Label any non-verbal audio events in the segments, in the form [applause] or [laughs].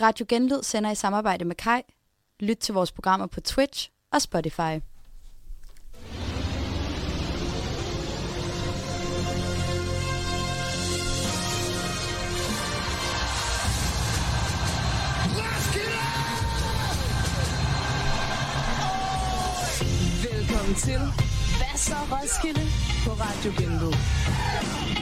Radio Genlyd sender i samarbejde med Kai. Lyt til vores programmer på Twitch og Spotify. Velkommen til Hvad så Roskilde på Radio Genlyd.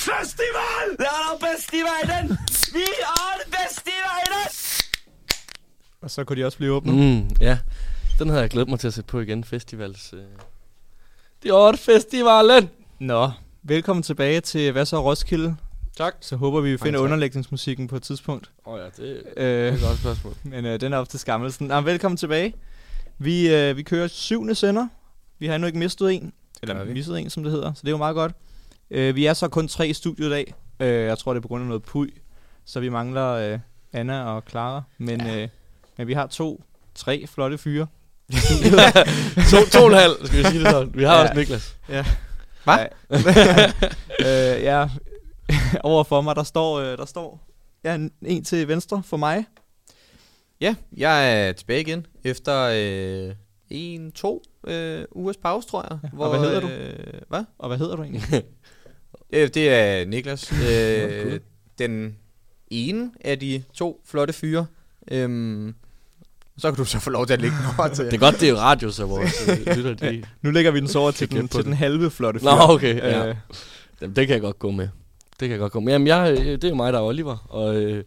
Festival! Det er der festivalen! Vi er festivalen! Og så kunne de også blive åbne. Mm, ja, den havde jeg glædet mig til at sætte på igen, festivals... Øh. Det er festivalen! Nå, velkommen tilbage til Hvad så Roskilde? Tak. Så håber vi, vi finder tak. underlægningsmusikken på et tidspunkt. Åh oh, ja, det, det Øh, er et godt spørgsmål. men øh, den er op til skammelsen. Nå, velkommen tilbage. Vi, øh, vi kører syvende sender. Vi har endnu ikke mistet en. Eller vi? mistet en, som det hedder. Så det er jo meget godt. Øh, vi er så kun tre i studiet i dag. Øh, jeg tror, det er på grund af noget puj. Så vi mangler øh, Anna og Clara. Men, ja. øh, men vi har to, tre flotte fyre. [laughs] to, to og en halv, skal vi sige det sådan. Vi har Ja. også Niklas. Hvad? [laughs] øh, ja, [laughs] over for mig, der står, øh, der står ja, en, en til venstre for mig. Ja, jeg er tilbage igen efter øh, en, to øh, ugers pause, tror jeg. Ja, og hvad hedder du? Øh, hvad? Og hvad hedder du egentlig? Øh, det er Niklas. Øh, den ene af de to flotte fyre. Øhm, så kan du så få lov til at lægge den over til. Det er godt, det er radio, så vores øh, lytter, de... [laughs] nu lægger vi den så over til, den, til den. halve flotte fyr. Nå, okay, ja. Øh, Jamen, det kan jeg godt gå med. Det kan jeg godt gå med. Jamen, jeg, det er mig, der er Oliver, og øh,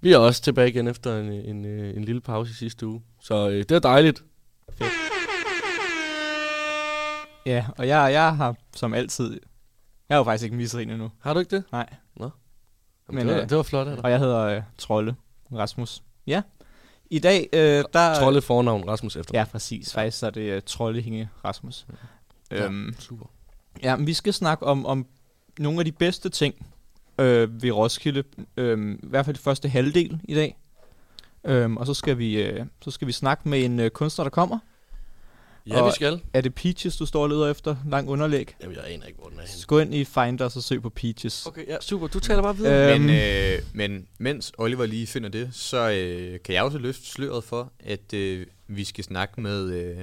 vi er også tilbage igen efter en, en, en lille pause i sidste uge. Så øh, det er dejligt. ja, og jeg, jeg har som altid... Jeg har jo faktisk ikke misset en endnu. Har du ikke det? Nej. Jamen, Men, det, var, øh, det var flot af dig. Og jeg hedder øh, Trolle Rasmus. Ja. I dag, øh, der... Trolle fornavn, Rasmus efter. Ja, præcis. Faktisk så er det uh, Trollehinge Rasmus. Ja, Øhm, super. Ja, men vi skal snakke om, om nogle af de bedste ting øh, ved Roskilde. Øh, I hvert fald de første halvdel i dag. Øhm, og så skal vi øh, så skal vi snakke med en øh, kunstner, der kommer. Ja, og- vi skal. Er det Peaches, du står og leder efter? Lang underlæg. Jamen, jeg aner ikke, hvor den er henne. Så gå ind i Finder og så søg på Peaches. Okay, ja, super. Du taler bare videre. Øhm, Men, øh, men mens Oliver lige finder det, så øh, kan jeg også løfte sløret for, at øh, vi skal snakke med øh,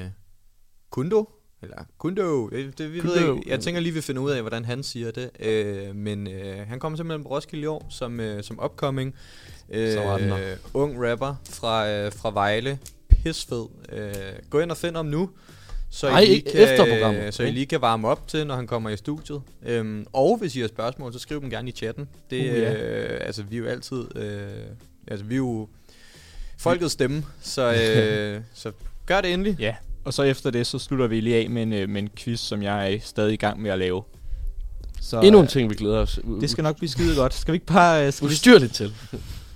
Kundo. Eller Kundo. Det, det, vi ved Kundo. ikke. Jeg tænker lige, vi finder ud af, hvordan han siger det. Øh, men øh, han kommer simpelthen på Roskilde i år som, øh, som upcoming. Øh, Så var den der. ung rapper fra, øh, fra Vejle. Pisfed. Øh, gå ind og find ham nu. Så, Ej, I lige ikke kan, efter programmet, så I lige kan varme op til, når han kommer i studiet. Øhm, og hvis I har spørgsmål, så skriv dem gerne i chatten. Det, Uh, ja. øh, altså, vi er jo altid... Øh, altså, vi er jo folkets stemme, så, øh, [laughs] så gør det endelig. Ja, og så efter det, så slutter vi lige af med en, øh, med en quiz, som jeg er stadig i gang med at lave. Så, Endnu en øh, ting, vi glæder os. Det skal nok blive skide godt. Skal vi ikke bare, øh, skal vi, Ustyrligt til.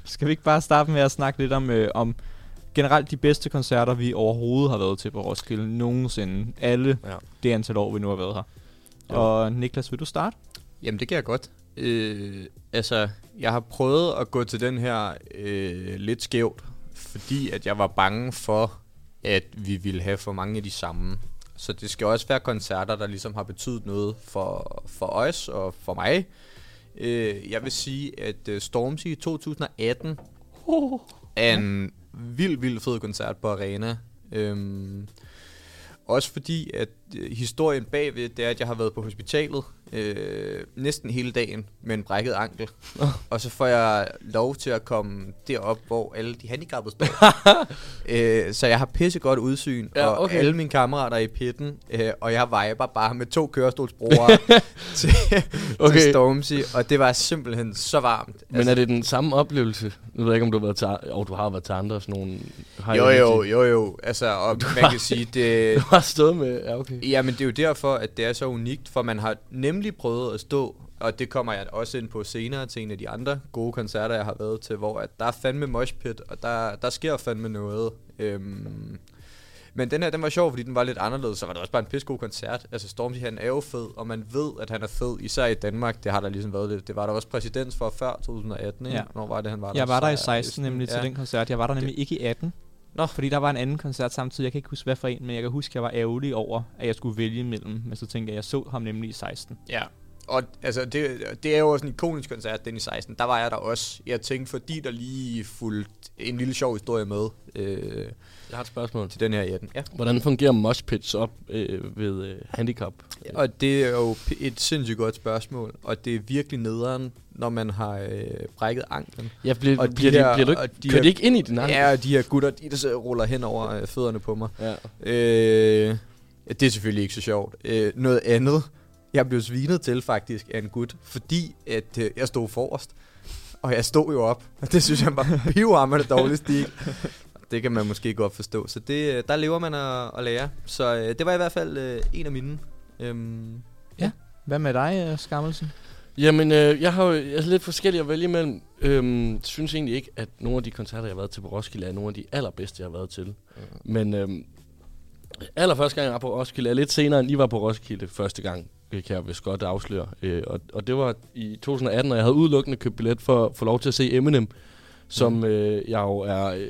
skal vi ikke bare starte med at snakke lidt om, øh, om generelt de bedste koncerter, vi overhovedet har været til på Roskilde nogensinde. Alle Ja. det antal år, vi nu har været her. Jo. Og Niklas, vil du starte? Jamen, det kan jeg godt. Øh, altså, jeg har prøvet at gå til den her øh, lidt skævt, fordi at jeg var bange for, at vi ville have for mange af de samme. Så det skal også være koncerter, der ligesom har betydet noget for, for os og for mig. Øh, jeg vil sige, at øh, Stormzy i 2018 er en vild, vild fed koncert på Arena. Øhm, også fordi, at øh, historien bagved, det er, at jeg har været på hospitalet øh, næsten hele dagen med en brækket ankel. og så får jeg lov til at komme derop, hvor alle de handicappede står. [laughs] øh, så jeg har pissegodt udsyn, Ja, og okay. alle mine kammerater er i pitten, øh, og jeg viber bare med to kørestolsbrugere [laughs] til, okay. Til Stormzy, og det var simpelthen så varmt. Men er det den samme oplevelse? Nu ved jeg ikke, om du har været til, og du har været til andre sådan nogle... Jo, jo, jo, jo. Altså, og man kan sige, det... [laughs] Du har stået med... Ja, okay. Jamen, det er jo derfor, at det er så unikt, for man har nemlig prøvet at stå, og det kommer jeg også ind på senere til en af de andre gode koncerter, jeg har været til, hvor at der er fandme moshpit, og der, der sker fandme noget. Øhm, men den her, den var sjov, fordi den var lidt anderledes, så var det også bare en pissegod koncert. Altså Stormzy, han er jo fed, og man ved, at han er fed, især i Danmark. Det har der ligesom været lidt. Det var der også præsidents for før 2018, ikke? Ja. Hvornår var det, han var der? Jeg var der i Så- 16 nemlig til den koncert. Jeg var der nemlig ikke i 18. Nå. Fordi der var en anden koncert samtidig. Jeg kan ikke huske, hvad for en, men jeg kan huske, at jeg var ærgerlig over, at jeg skulle vælge imellem. Men så tænkte jeg, at jeg så ham nemlig i 16. Ja. Og altså, det, det er jo også en ikonisk koncert, den i 16. Der var jeg der også. Jeg tænkte, fordi der lige fulgte en lille sjov historie med øh, Jeg har et spørgsmål. til den her i 18. Ja. Hvordan fungerer mosh pits op øh, ved øh, handicap? Og det er jo et sindssygt godt spørgsmål, og det er virkelig nederen, når man har øh, brækket anklen. Ja, bliver, Og de bliver, de, her- bliver du og ikke, de kører her- de ikke ind i din ankel? Ja, og de her gutter, de der ruller hen over øh, fødderne på mig. ja. Øh, det er selvfølgelig ikke så sjovt. Øh, noget andet, jeg blev svinet til faktisk af en gut, fordi at øh, jeg stod forrest. Og jeg stod jo op, og [laughs] det synes jeg var pivhammer det dårlige stil. [laughs] Det kan man måske godt forstå. Så det, øh, der lever man at, at lære. Så øh, det var i hvert fald øh, en af mine. Øhm, Hvad med dig, øh, Skammelsen? Jamen, øh, jeg har jo er lidt forskellige at vælge imellem. Øhm, synes egentlig ikke, at nogle af de koncerter, jeg har været til på Roskilde, er nogle af de allerbedste, jeg har været til. Men øhm, allerførste gang, jeg var på Roskilde, er lidt senere, end I var på Roskilde første gang, øh, kan jeg vist godt afsløre. Øh, og, og det var i 2018, og jeg havde udelukkende købt billet for at få lov til at se Eminem, som Mhm. øh, jeg jo er øh,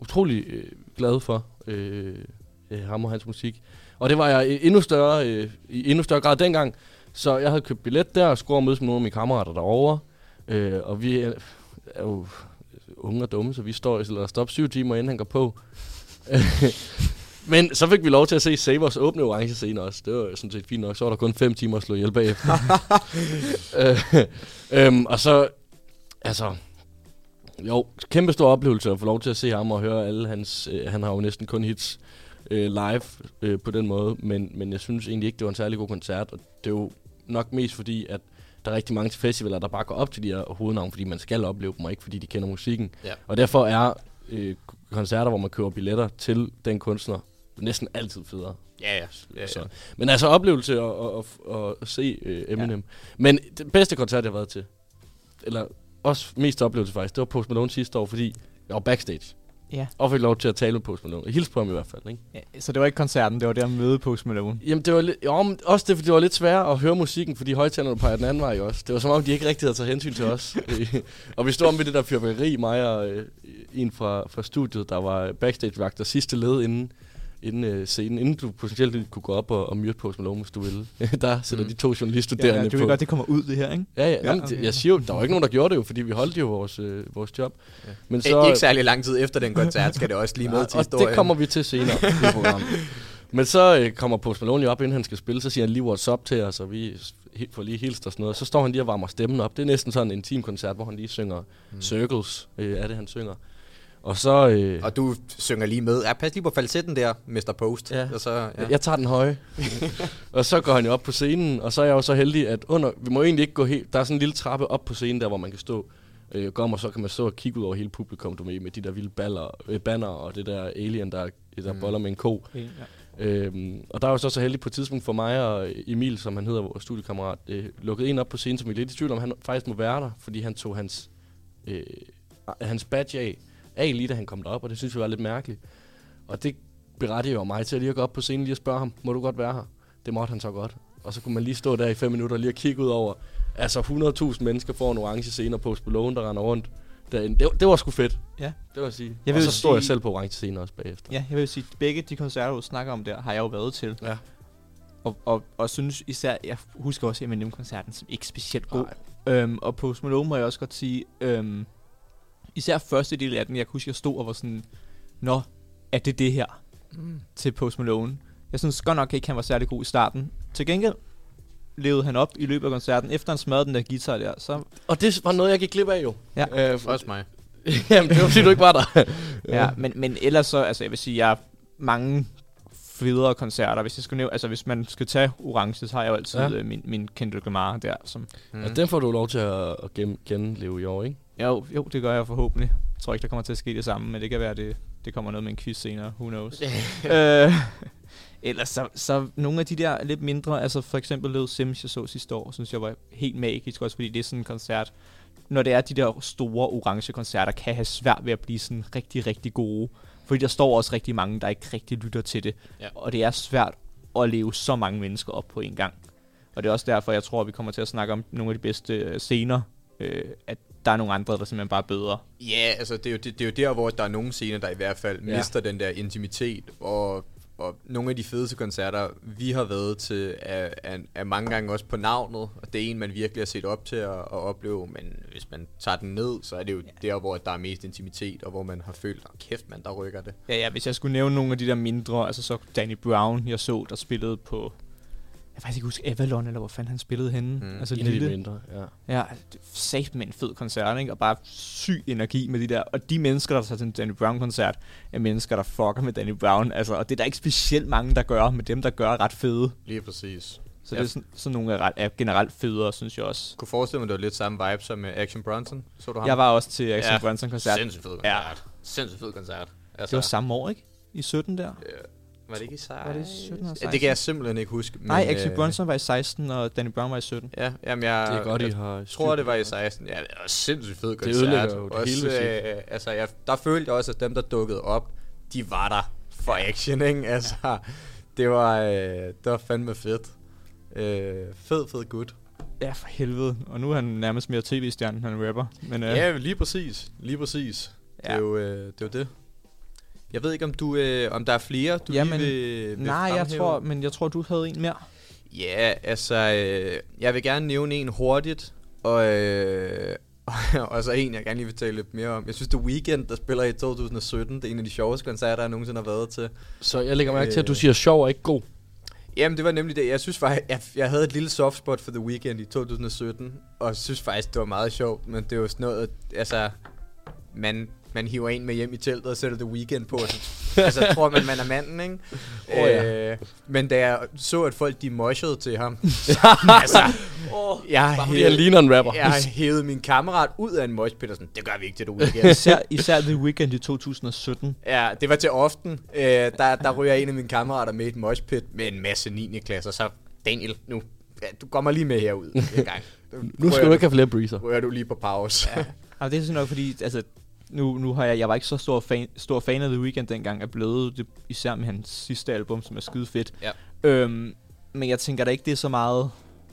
utrolig øh, glad for. Øh, øh, ham og hans musik. Og det var jeg i endnu større, øh, i endnu større grad dengang. Så jeg havde købt billet der og skulle over mødes med nogle af mine kammerater derovre. Øh, og vi er, er jo unge og dumme, så vi står eller stopper syv timer, inden han går på. [laughs] Men så fik vi lov til at se Savers åbne orange scene også. Det var sådan set fint nok. Så var der kun fem timer at slå ihjel bagefter. [laughs] øh, øhm, og så, altså, jo, kæmpe stor oplevelse at få lov til at se ham og høre alle hans, øh, han har jo næsten kun hits øh, live øh, på den måde, men, men jeg synes egentlig ikke, det var en særlig god koncert, og det er jo nok mest fordi, at der er rigtig mange til festivaler, der bare går op til de her hovednavne, fordi man skal opleve dem, og ikke fordi de kender musikken. Ja. Og derfor er øh, koncerter, hvor man køber billetter til den kunstner, næsten altid federe. ja, ja. ja, Så. ja. Men altså oplevelse at, at, at, at se øh, Eminem. Ja. Men det bedste koncert, jeg har været til, eller også mest oplevelse faktisk, det var Post Malone sidste år, fordi jeg var backstage. Ja. Og fik lov til at tale med Post Malone. Hils på ham i hvert fald, ikke? ja. Så det var ikke koncerten, det var det at møde Post Malone. Jamen, det var lidt, jo, men også det, fordi det var lidt sværere at høre musikken, fordi højtalerne peger den anden vej også. Det var som om, de ikke rigtig havde taget hensyn til os. [laughs] og vi stod om ved det der fyrværkeri, mig og øh, en fra, fra studiet, der var backstage-vagt og sidste led inden, inden øh, scenen, inden du potentielt kunne gå op og, og myrde Post Malone, hvis du ville. [laughs] der sætter Mm. de to journaliststuderende Ja, ja, du på. ved godt, det kommer ud det her, ikke? Ja, ja, Ja, jamen, okay. jeg siger jo, der var ikke nogen, der gjorde det jo, fordi vi holdt jo vores, øh, vores job. Ja. Men Så, ikke særlig lang tid efter den koncert, skal det også lige med Ja, til og historien. det kommer vi til senere i [laughs] programmet. Men så øh, kommer Post Malone jo op, inden han skal spille, så siger han lige what's up til os, og vi får lige hilst og sådan noget. Så står han lige og varmer stemmen op. Det er næsten sådan en intim koncert, hvor han lige synger mm. Circles, øh, er det han synger. Og så, øh, Og du synger lige med. Ja, pas lige på falsetten der, Mr. Post. Ja. Og så, ja. Jeg tager den høje. [laughs] og så går han jo op på scenen, og så er jeg jo så heldig, at under, vi må egentlig ikke gå helt, der er sådan en lille trappe op på scenen der, hvor man kan stå øh, gå om, og så kan man stå og kigge ud over hele publikum, du med, med de der vilde baller, øh, banner, og det der alien, der, der Mm. boller med en ko. Ja. Øhm, og der var jo så så heldig på et tidspunkt for mig og Emil, som han hedder, vores studiekammerat, øh, lukket en op på scenen, som vi er lidt i tvivl om, han faktisk må være der, fordi han tog hans, øh, hans badge af, af lige da han kom derop, og det synes vi var lidt mærkeligt. Og det berettiger jo mig til lige at gå op på scenen lige og spørge ham, må du godt være her? Det måtte han så godt. Og så kunne man lige stå der i fem minutter og lige og kigge ud over, altså 100.000 mennesker får en orange scene og Post Malone, der render rundt derinde. Det, var- det var sgu fedt. Ja. Det var at sige. Jeg Jeg og så stod jeg sige- selv på orange scene også bagefter. Ja, jeg vil sige, begge de koncerter, du snakker om der, har jeg jo været til. Ja. Og, og, og synes især, jeg husker også Eminem-koncerten som ikke specielt god. Øhm, og Post Malone må jeg også godt sige, øhm, især første del af den, jeg kan huske, jeg stod og var sådan, Nå, er det det her Mm. til Post Malone? Jeg synes godt nok ikke, han var særlig god i starten. Til gengæld levede han op i løbet af koncerten. Efter han smadrede den der guitar der, så... Og det var noget, jeg gik glip af jo. Ja. Øh, for, Også mig. [laughs] jamen, det var fordi, du ikke var der. [laughs] Ja, men, men ellers så, altså jeg vil sige, jeg har mange federe koncerter. Hvis jeg skulle nævne, altså hvis man skal tage orange, så har jeg jo altid Ja. ja. min, min Kendrick Lamar der, som Mm. Ja, den får du lov til at, at gen, genleve i år, ikke? Jo, jo, det gør jeg forhåbentlig. Jeg tror ikke, der kommer til at ske det samme, men det kan være, det, det kommer noget med en quiz senere. Who knows? [laughs] øh, ellers så, så nogle af de der lidt mindre, altså for eksempel Led Sims, jeg så sidste år, synes jeg var helt magisk, også fordi det er sådan en koncert. Når det er de der store orange koncerter, kan have svært ved at blive sådan rigtig, rigtig gode. Fordi der står også rigtig mange, der ikke rigtig lytter til det. Ja. Og det er svært at leve så mange mennesker op på en gang. Og det er også derfor, jeg tror, at vi kommer til at snakke om nogle af de bedste scener. Øh, at der er nogle andre, der simpelthen bare er bedre. Ja, altså det er, jo, det, det er jo der, hvor der er nogle scener, der i hvert fald Ja. mister den der intimitet, og, og nogle af de fedeste koncerter, vi har været til, er, er, er mange gange også på navnet, og det er en, man virkelig har set op til at, at opleve, men hvis man tager den ned, så er det jo ja. der, hvor der er mest intimitet, og hvor man har følt, oh, kæft man, der rykker det. Ja, ja, hvis jeg skulle nævne nogle af de der mindre, altså så Danny Brown, jeg så, der spillede på, jeg faktisk ikke huske, Avalon, eller hvor fanden han spillede henne. Mm, altså En af de lille. mindre, ja. Ja, sat med en fed koncert, ikke? Og bare syg energi med de der. Og de mennesker, der tager til en Danny Brown-koncert, er mennesker, der fucker med Danny Brown. Altså, og det er der ikke specielt mange, der gør, men dem, der gør, er ret fede. Lige præcis. Så Ja. det er sådan, sådan nogle er, ret, er generelt federe, synes jeg også. Kunne forestille mig, det var lidt samme vibe som med Action Bronson. Så du ham? Jeg var også til Action Ja. Bronson-koncert. Sindssygt fed Ja. koncert. Sindssygt fed koncert. Altså, Det var samme år, ikke? I 17 der? Var det ikke i 16? Var det i 17 eller Ja, 16? det kan jeg simpelthen ikke huske. Nej, Action øh, Bronson var i 16, og Danny Brown var i 17. Ja, jamen jeg, Det er godt, I jeg har styr tror, det var i 16. Ja, det var sindssygt fed koncert. ødelægger jo det også, hele, øh, altså, jeg, der følte jeg også, at dem, der dukkede op, de var der for action, ikke? Altså, det var, øh, det var fandme fedt. Øh, fed, fed gut. Ja, for helvede. Og nu er han nærmest mere tv-stjerne, end han er rapper. Men, øh, Ja, lige præcis. Lige præcis. Ja. Det, Ja. er jo, øh, det er jo det. Jeg ved ikke, om du øh, om der er flere, du Jamen, lige vil, vil Nej, jeg tror, men jeg tror, du havde en mere. Ja, altså, øh, jeg vil gerne nævne en hurtigt, og, øh, [laughs] og så en, jeg gerne lige vil tale lidt mere om. Jeg synes, The Weeknd, der spiller i 2017, det er en af de sjoveste koncerter, jeg nogensinde har været til. Så jeg lægger mærke til, at du Øh. siger sjov og ikke god. Jamen, det var nemlig det. Jeg synes faktisk, jeg, jeg havde et lille softspot for The Weeknd i 2017, og synes faktisk, det var meget sjovt, men det er jo sådan noget, altså, man, man hiver en med hjem i teltet og sætter The Weeknd på, og så [laughs] altså, tror man, man er manden, ikke? Åh, ja. øh, men da jeg så, at folk de moshede til ham, [laughs] altså, jeg, Bare fordi han ligner en rapper. jeg hævede min kammerat ud af en moshpit og sådan, det gør vi ikke til The Weeknd. [laughs] Især, især The Weeknd i 2017. Ja, det var til often. Øh, der, der ryger en af mine kammerater med i et moshpit med en masse 9. klasser. Så Daniel, nu, ja, du kommer lige med herud en gang. Nu skal du ikke have flere breezer. Rører du lige på pause. Ja. Og det er sådan nok, fordi altså, nu, nu har jeg, jeg var ikke så stor fan, stor fan af The Weeknd dengang, er blevet det, især med hans sidste album, som er skide fedt. Ja. Øhm, men jeg tænker da ikke, det er så meget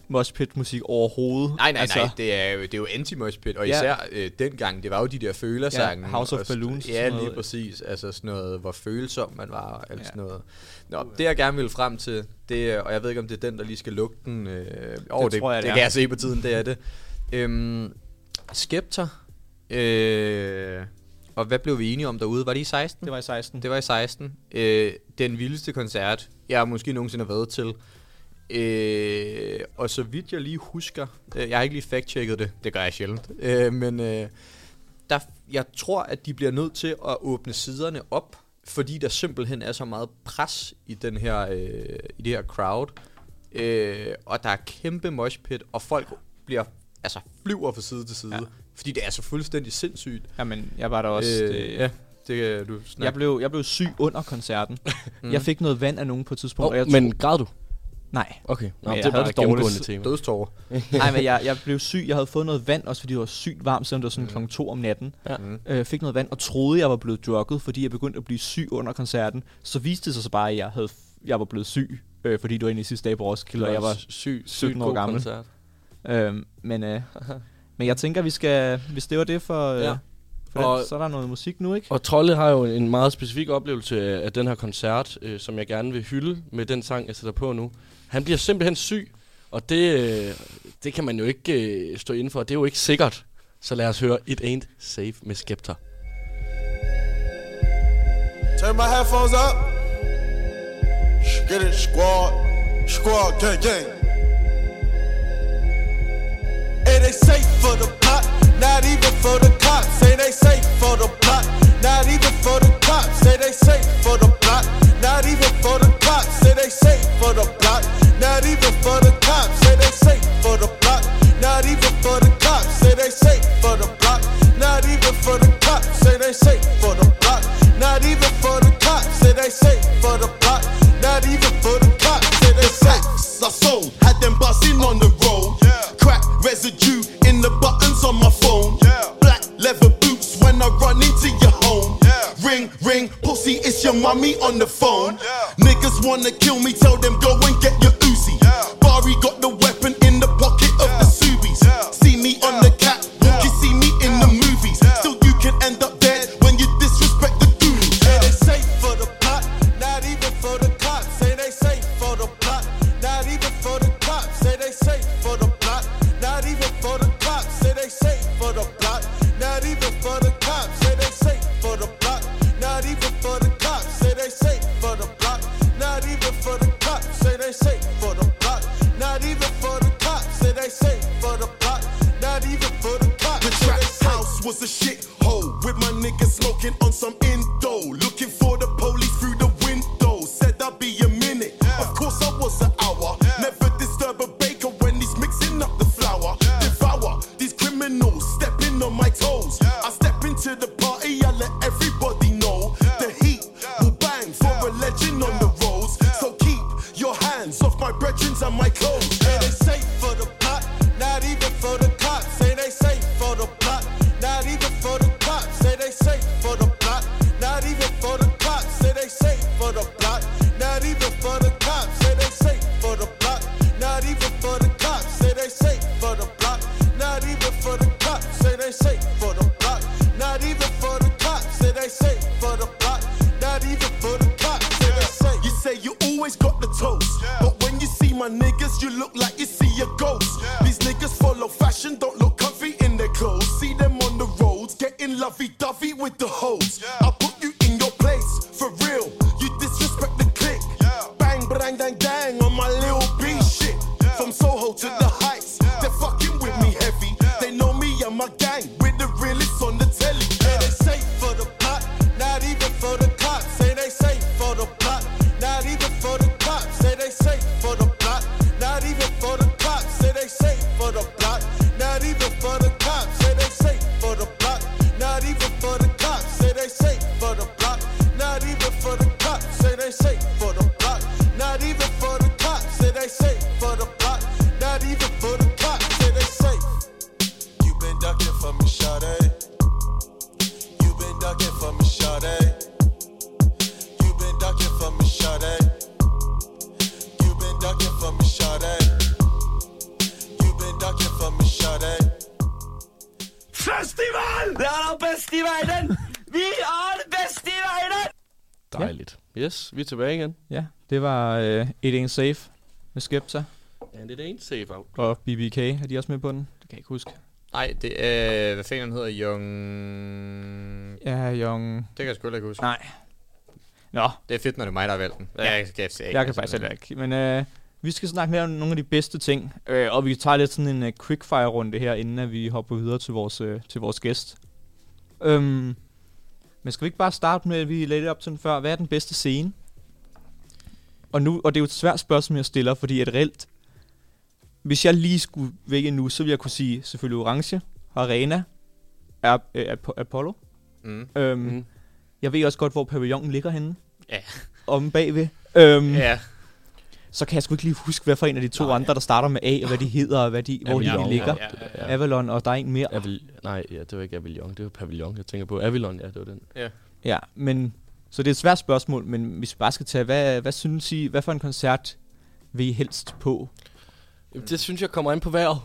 moshpit musik overhovedet. Nej, nej, altså, nej, det er jo, det er jo anti-moshpit, og Ja. især øh, dengang, det var jo de der følersange. Ja, House of Balloons Ja, lige noget. præcis. Altså sådan noget, hvor følsom man var og alt Ja. sådan noget. Nå, det jeg gerne vil frem til, det og jeg ved ikke, om det er den, der lige skal lugte den. Øh, oh, det, det, tror jeg, det, det er. kan jeg se på tiden, det er det. Øhm, Skeptor. Øh, og hvad blev vi enige om derude? Var det i 16? Det var i 16. Det var i 16. Øh, den vildeste koncert, jeg måske nogensinde har været til. Øh, og så vidt jeg lige husker, øh, jeg har ikke lige fact-checket det, det gør jeg sjældent, øh, men øh, der, jeg tror, at de bliver nødt til at åbne siderne op, fordi der simpelthen er så meget pres i den her, øh, i det her crowd. Øh, og der er kæmpe moshpit, og folk bliver, altså flyver fra side til side, Ja. Fordi det er så fuldstændig sindssygt. Jamen, jeg var der også. øh, det, ja, det kan du snakke Jeg blev, jeg blev syg under koncerten. [laughs] mm. Jeg fik noget vand af nogen på et tidspunkt. Oh, og jeg men tro- græd du? Nej. Okay. Nå, Men det er et det dårligt. gennemgående tema. dødstårer. [laughs] Nej, men jeg, jeg blev syg. Jeg havde fået noget vand, også fordi det var sygt varmt, selvom det var sådan Mm. klokken to om natten. Ja. Mm. Øh, fik noget vand og troede, jeg var blevet drukket, fordi jeg begyndte at blive syg under koncerten. Så viste det sig så bare, at jeg, havde, jeg var blevet syg, øh, fordi det var inde i sidste dag på Roskilde, og jeg var syg, 17 år gammel. Koncert. Øh, men, øh, [laughs] men jeg tænker, vi skal, hvis det var det for, øh, Ja. for Og- den, så er der noget musik nu, ikke? Og Trolle har jo en meget specifik oplevelse af af den her koncert, øh, som jeg gerne vil hylde med den sang, jeg sætter på nu. Han bliver simpelthen syg, og det, øh, det kan man jo ikke øh, stå inden for. Det er jo ikke sikkert. Så lad os høre It Ain't Safe med Skepta. Turn my headphones up. Get it, squad. Squad, gang, gang. Ain't safe for the plot, not even for the cops. Say they safe for the plot, not even for the cops. Say they safe for the plot, not even for the cops. Say they safe for the plot, not even for the cops. Vi er tilbage igen. Ja, det var øh, It Ain't Safe med Skepta And it ain't safe out. og BBK. Er de også med på den? Det kan jeg ikke huske. Nej, det er... Hvad fanden han hedder? Young... Ja, Young... Det kan jeg sgu ikke huske. Nej. Nå, Det er fedt, når det er mig, der har valgt den. Ja. Jeg, jeg, jeg, jeg kan faktisk heller ikke. Men øh, vi skal snakke mere om nogle af de bedste ting. Øh, og vi tager lidt sådan en uh, quickfire-runde her, inden at vi hopper videre til vores, øh, til vores gæst. Øhm, men skal vi ikke bare starte med, at vi lagde det op til den før. Hvad er den bedste scene? Og, nu, og det er jo et svært spørgsmål, jeg stiller, fordi at reelt, hvis jeg lige skulle vælge nu, så ville jeg kunne sige selvfølgelig Orange, Arena, er, øh, Ap- Apollo. Mm. Øhm, Mm. Jeg ved også godt, hvor pavillonen ligger henne. Ja. Om bagved. Øhm, Ja. Så kan jeg sgu ikke lige huske, hvad for en af de to Nej. Andre, der starter med A, og hvad de hedder, og hvad de, hvor de Avalon. ligger. Ja, ja, Ja. ja. Avalon, og der er en mere. Avil, nej, ja, det var ikke Avilion, det var Pavillon, jeg tænker på. Avalon, ja, det var den. Ja, men... Så det er et svært spørgsmål, men hvis vi bare skal tage, hvad, hvad synes I, hvad for en koncert vil I helst på? Jamen, Det synes jeg kommer an på vejret.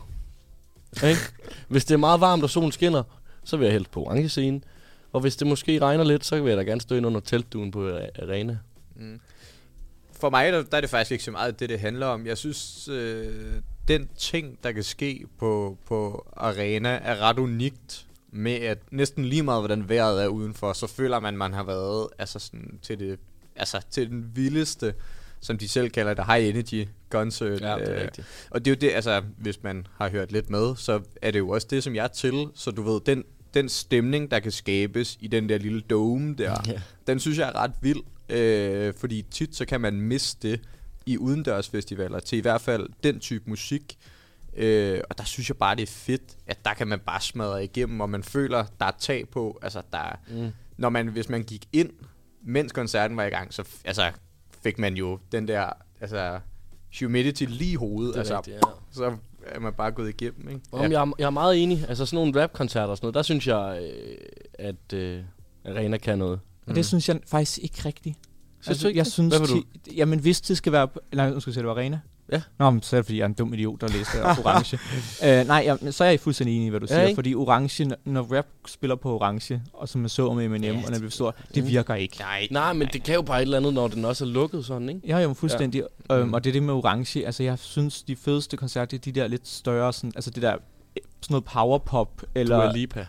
Ikke? [laughs] Hvis det er meget varmt, og solen skinner, så vil jeg helst på orange scene. Og hvis det måske regner lidt, så vil jeg da gerne stå ind under teltduen på arena. Mm. For mig der, der er det faktisk ikke så meget det, det handler om. Jeg synes, øh, den ting, der kan ske på, på arena, er ret unikt med, at næsten lige meget, hvordan vejret er udenfor, så føler man, man har været altså sådan, til, det, altså, til den vildeste, som de selv kalder det, high energy concert. Ja, det er Øh, rigtigt. Og det er jo det, altså, hvis man har hørt lidt med, så er det jo også det, som jeg er til. Så du ved, den, den stemning, der kan skabes i den der lille dome der, Ja. den synes jeg er ret vild. Øh, fordi tit så kan man miste det i udendørsfestivaler til i hvert fald den type musik. Øh, og der synes jeg bare, det er fedt, at der kan man bare smadre igennem, og man føler, der er tag på. Altså, der, er- Mm. når man, hvis man gik ind, mens koncerten var i gang, så altså, fik man jo den der altså, humidity lige i hovedet. Det er altså, rigtigt, ja. Så er man bare gået igennem, ikke? Om jeg, er- jeg er meget enig. Altså sådan nogle rap-koncerter og sådan noget, der synes jeg, øh, at øh, arena kan noget. Og det synes jeg faktisk ikke rigtigt. Synes du ikke jeg det? synes, Hvad du? ti- Jamen, hvis det skal være... Nej, nu skal jeg sige, det var arena. Ja. Nå, men så er det, fordi jeg er en dum idiot, der læste [laughs] orange. uh, nej, ja, så er jeg fuldstændig enig i, hvad du Ja, siger. ikke? Fordi orange, når- rap spiller på orange, og som man så med Eminem, Ja, og når det bliver stor, det Mm. virker ikke. Nej, Nej, men det kan jo bare et eller andet, når den også er lukket sådan, ikke? Ja, jo, fuldstændig. Ja. Øhm, Mm. og det er det med orange. Altså, jeg synes, de fedeste koncerter, er de der lidt større, sådan, altså det der, øh, sådan noget powerpop, eller... Dua Lipa.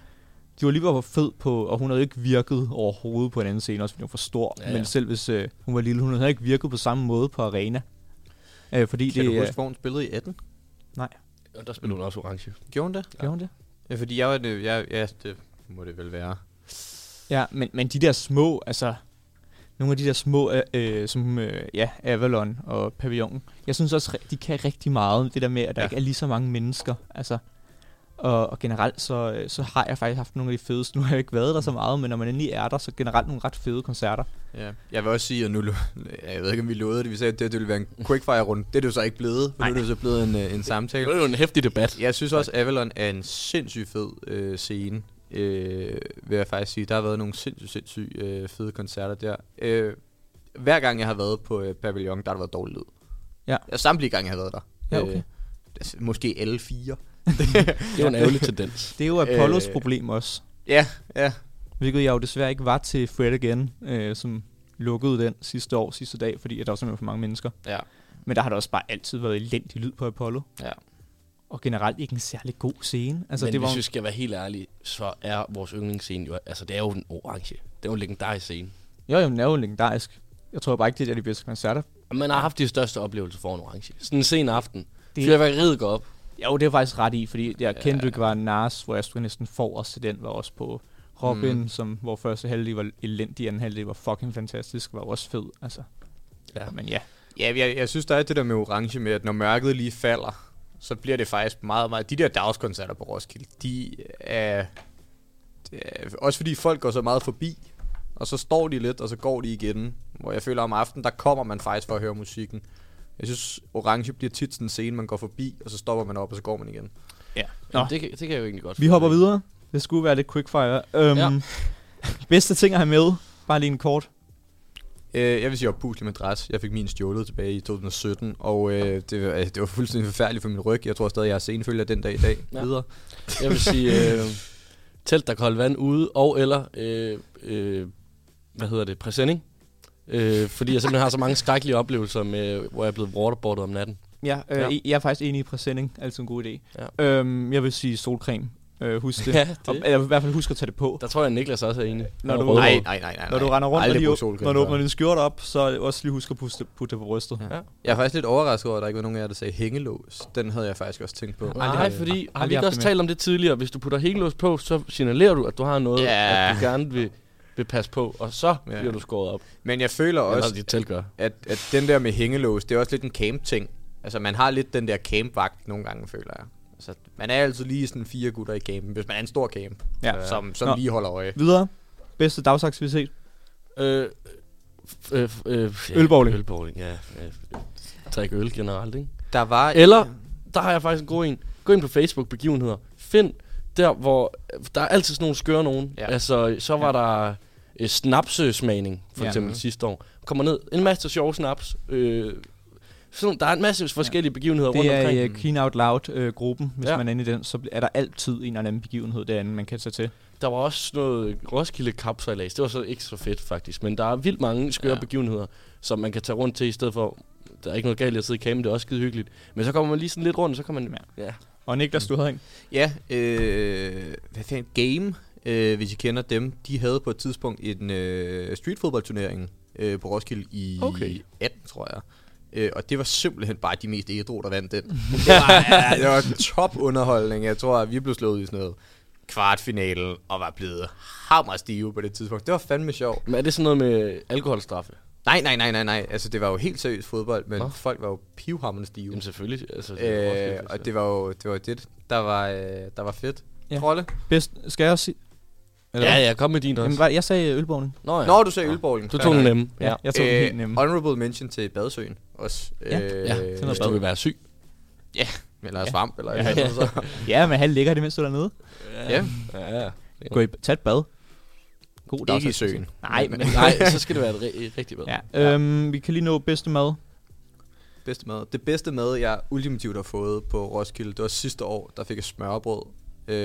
De var lige var fed på, og hun havde ikke virket overhovedet på en anden scene, også fordi hun var for stor. Ja, ja. Men selv hvis øh, hun var lille, hun havde ikke virket på samme måde på arena. Øh, fordi Kan det, du øh, huske, hvor hun spillede i 18? Og der spiller hun også orange. Gjorde hun det? gjorde hun det? Ja, fordi jeg var det, jeg, ja, det må det vel være. Ja, men, men de der små, altså... Nogle af de der små, øh, øh, som øh, ja, Avalon og Pavillon, jeg synes også, de kan rigtig meget. Det der med, at der Ja. ja. ikke er lige så mange mennesker. Altså, Og, og generelt så, øh, så har jeg faktisk haft nogle af de fedeste. [laughs] Nu har jeg ikke været der så meget, men når man endelig er der, så generelt nogle ret fede koncerter. Ja. Jeg vil også sige, at nu, [laughs] jeg ved ikke, om vi lovede det, vi sagde, at det, det ville være en quickfire-runde. Det er det jo så ikke blevet, for nu er det jo så blevet en, øh, en samtale. Det er jo en hæftig debat. Jeg synes også, Avalon er en sindssygt fed øh, scene, øh, vil jeg faktisk sige. Der har været nogle sindssygt, sindssygt øh, fede koncerter der. Øh, hver gang jeg har været på øh, Pavillon, der har der været dårlig lyd. Ja. ja. Samtlige gange, jeg har været der. Ja, okay. Øh, altså, måske alle fire. Det er jo en ærgerlig tendens. Det er jo Apollos Øh. problem også. Ja, ja. Hvilket jeg jo desværre ikke var til Fred Again, øh, som lukkede den sidste år, sidste dag, fordi der var simpelthen for mange mennesker. Ja. Men der har der også bare altid været elendig lyd på Apollo. Ja. Og generelt ikke en særlig god scene. Altså, Men det var hvis vi skal være helt ærlige, så er vores yndlingsscene jo, altså det er jo en orange. Det er jo en legendarisk scene. Jo, jo, den er jo legendarisk. Jeg tror bare ikke, det er de bedste koncerter. Man har haft de største oplevelser for en orange. Sådan en sen aften. Det- Fyrværkeriet går op. Jo, det er faktisk ret i, fordi jeg Kendrick var Nas, hvor jeg stod næsten forrest til den, var også på Robin, Mm. som, hvor første halvdel var elendig, anden halvdel var fucking fantastisk, var også fed, altså. Ja. Men ja, Ja, jeg, jeg synes, der er det der med orange med, at når mørket lige falder, så bliver det faktisk meget, meget... De der dagskoncerter på Roskilde, de er... Det er også fordi folk går så meget forbi, og så står de lidt, og så går de igen. Hvor jeg føler om aftenen, der kommer man faktisk for at høre musikken. Jeg synes, orange bliver tit sådan en scene, man går forbi, og så stopper man op, og så går man igen. ja. Nå. Det, kan- det kan jeg jo egentlig godt vi hopper videre. Det skulle være lidt quickfire. Um, Ja. [laughs] bedste ting at have med, bare lige en kort. Øh, jeg vil sige oppuslig madras. Jeg fik min stjålet tilbage i 2017, og øh, det, var, det var fuldstændig forfærdeligt for min ryg. Jeg tror stadig, jeg er senfølger den dag i dag. Ja. Videre. Jeg vil sige, [laughs] øh, telt, der kan holde vand ude, og eller, øh, øh, hvad hedder det, præsending. Øh, fordi jeg simpelthen har så mange skrækkelige oplevelser, med, hvor jeg er blevet waterboardet om natten. Ja, øh, Ja. jeg er faktisk enig i præsending. Altid en god idé. Ja. Øhm, jeg vil sige solcreme. Øh, husk [laughs] det. Ja, det. Og, eller i hvert fald husk at tage det på. Der tror jeg, at Niklas også er enig. Når du-. Nej, nej, nej, nej. Når du render rundt og lige, solcreme når du åbner din skjorte op, så også lige husk at putte, putte det på brystet. Ja. Ja. Jeg er faktisk lidt overrasket over, at der ikke var nogen af jer, der sagde hængelås. Den havde jeg faktisk også tænkt på. Nej, øh, fordi har vi ikke også talt om det tidligere? Hvis du putter hængelås på, så signalerer du, at du har noget, Ja. at du gerne vil, vil passe på, og så Ja. bliver du skåret op. Men jeg føler Eller også, telt gør. at, at den der med hængelås, det er også lidt en camp-ting. Altså, man har lidt den der campvagt nogle gange, føler jeg. Altså, man er altid lige sådan fire gutter i campen, hvis man er en stor camp, Ja. som, som Nå. lige holder øje. Videre. Bedste dagsaktivitet. Øh, f- øh, f- øh, ja, Ølbowling. Ølbowling, ja. Øh, øl generelt, ikke? Der var... Eller, der har jeg faktisk en god en. Gå ind på Facebook, begivenheder. Find der, hvor... Der er altid sådan nogle skøre nogen. Ja. Altså, så var ja. der øh, snapsesmagning, for Ja. ja. eksempel sidste år. Kommer ned, en masse sjove snaps. Øh, sådan, der er en masse forskellige begivenheder rundt Det er omkring. uh, Clean Out Loud-gruppen. Hvis Ja. ja. man er inde i den, så er der altid en eller anden begivenhed derinde, man kan tage til. Der var også noget Roskilde kapsejlads. Det var så ikke så fedt, faktisk. Men der er vildt mange skøre Ja. ja. begivenheder, som man kan tage rundt til, i stedet for... Der er ikke noget galt i at sidde i campen, det er også skide hyggeligt. Men så kommer man lige sådan lidt rundt, og så kan man... Ja. ja. Og Niklas, du havde en. Ja, øh, hvad fanden, Game, øh, hvis I kender dem, de havde på et tidspunkt en øh, streetfodboldturnering øh, på Roskilde i Okay. 18, tror jeg. Øh, og det var simpelthen bare de mest ædru, der vandt den. [laughs] det, var, ja, det var top underholdning. Jeg tror, at vi blev slået i sådan noget kvartfinalen og var blevet hammerstive på det tidspunkt. Det var fandme sjovt. Men er det sådan noget med alkoholstraffe? Nej, nej, nej, nej, nej. Altså, det var jo helt seriøst fodbold, men Nå. folk var jo pivhammerende stive. Jamen selvfølgelig. Altså, det Øh, og så- det var jo det, var det der var, øh, der var fedt. Ja. Ja. Trolle? Bedst, skal jeg også sige? Eller Ja, ja, kom med din også. Jamen, hvad- jeg sagde ølbowling. Nå, ja. Når du sagde ølbowling. Du tog den nemme. Ja, jeg tog øh, den helt nemme. Honorable mention til Badsøen også. Ja, øh, Ja, noget hvis bad. du vil være syg. Eller svamp, eller Ja, ja, ja. så. [laughs] Ja, men han ligger det, mens du er dernede. Ja, Ja, ja. Gå i, tag et bad. God ikke i søen. Nej, men... [laughs] Nej, så skal det være et ri- rigtigt bad. Ja, øhm, vi kan lige nå bedste mad. Bedste mad. Det bedste mad, jeg ultimativt har fået på Roskilde, det var sidste år, der fik jeg smørbrød. Øh,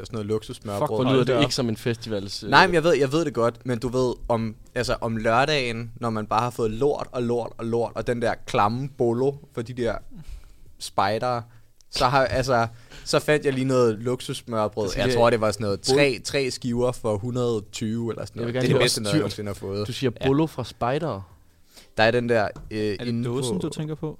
sådan noget luksus Fuck, smørbrød. hvor lyder det ikke som en festivals... øh, Nej, men jeg ved, jeg ved det godt, men du ved, om, altså, om lørdagen, når man bare har fået lort og lort og lort, og den der klamme bolo for de der spejdere, så har altså, så fandt jeg lige noget luksussmørbrød. Altså, Jeg tror, det var sådan noget tre, tre skiver for 120 eller sådan noget. Det er det bedste dyrt. jeg nogensinde har fået. Du siger bolo fra spider. Der er den der... Øh, Er det dåsen, på, du tænker på?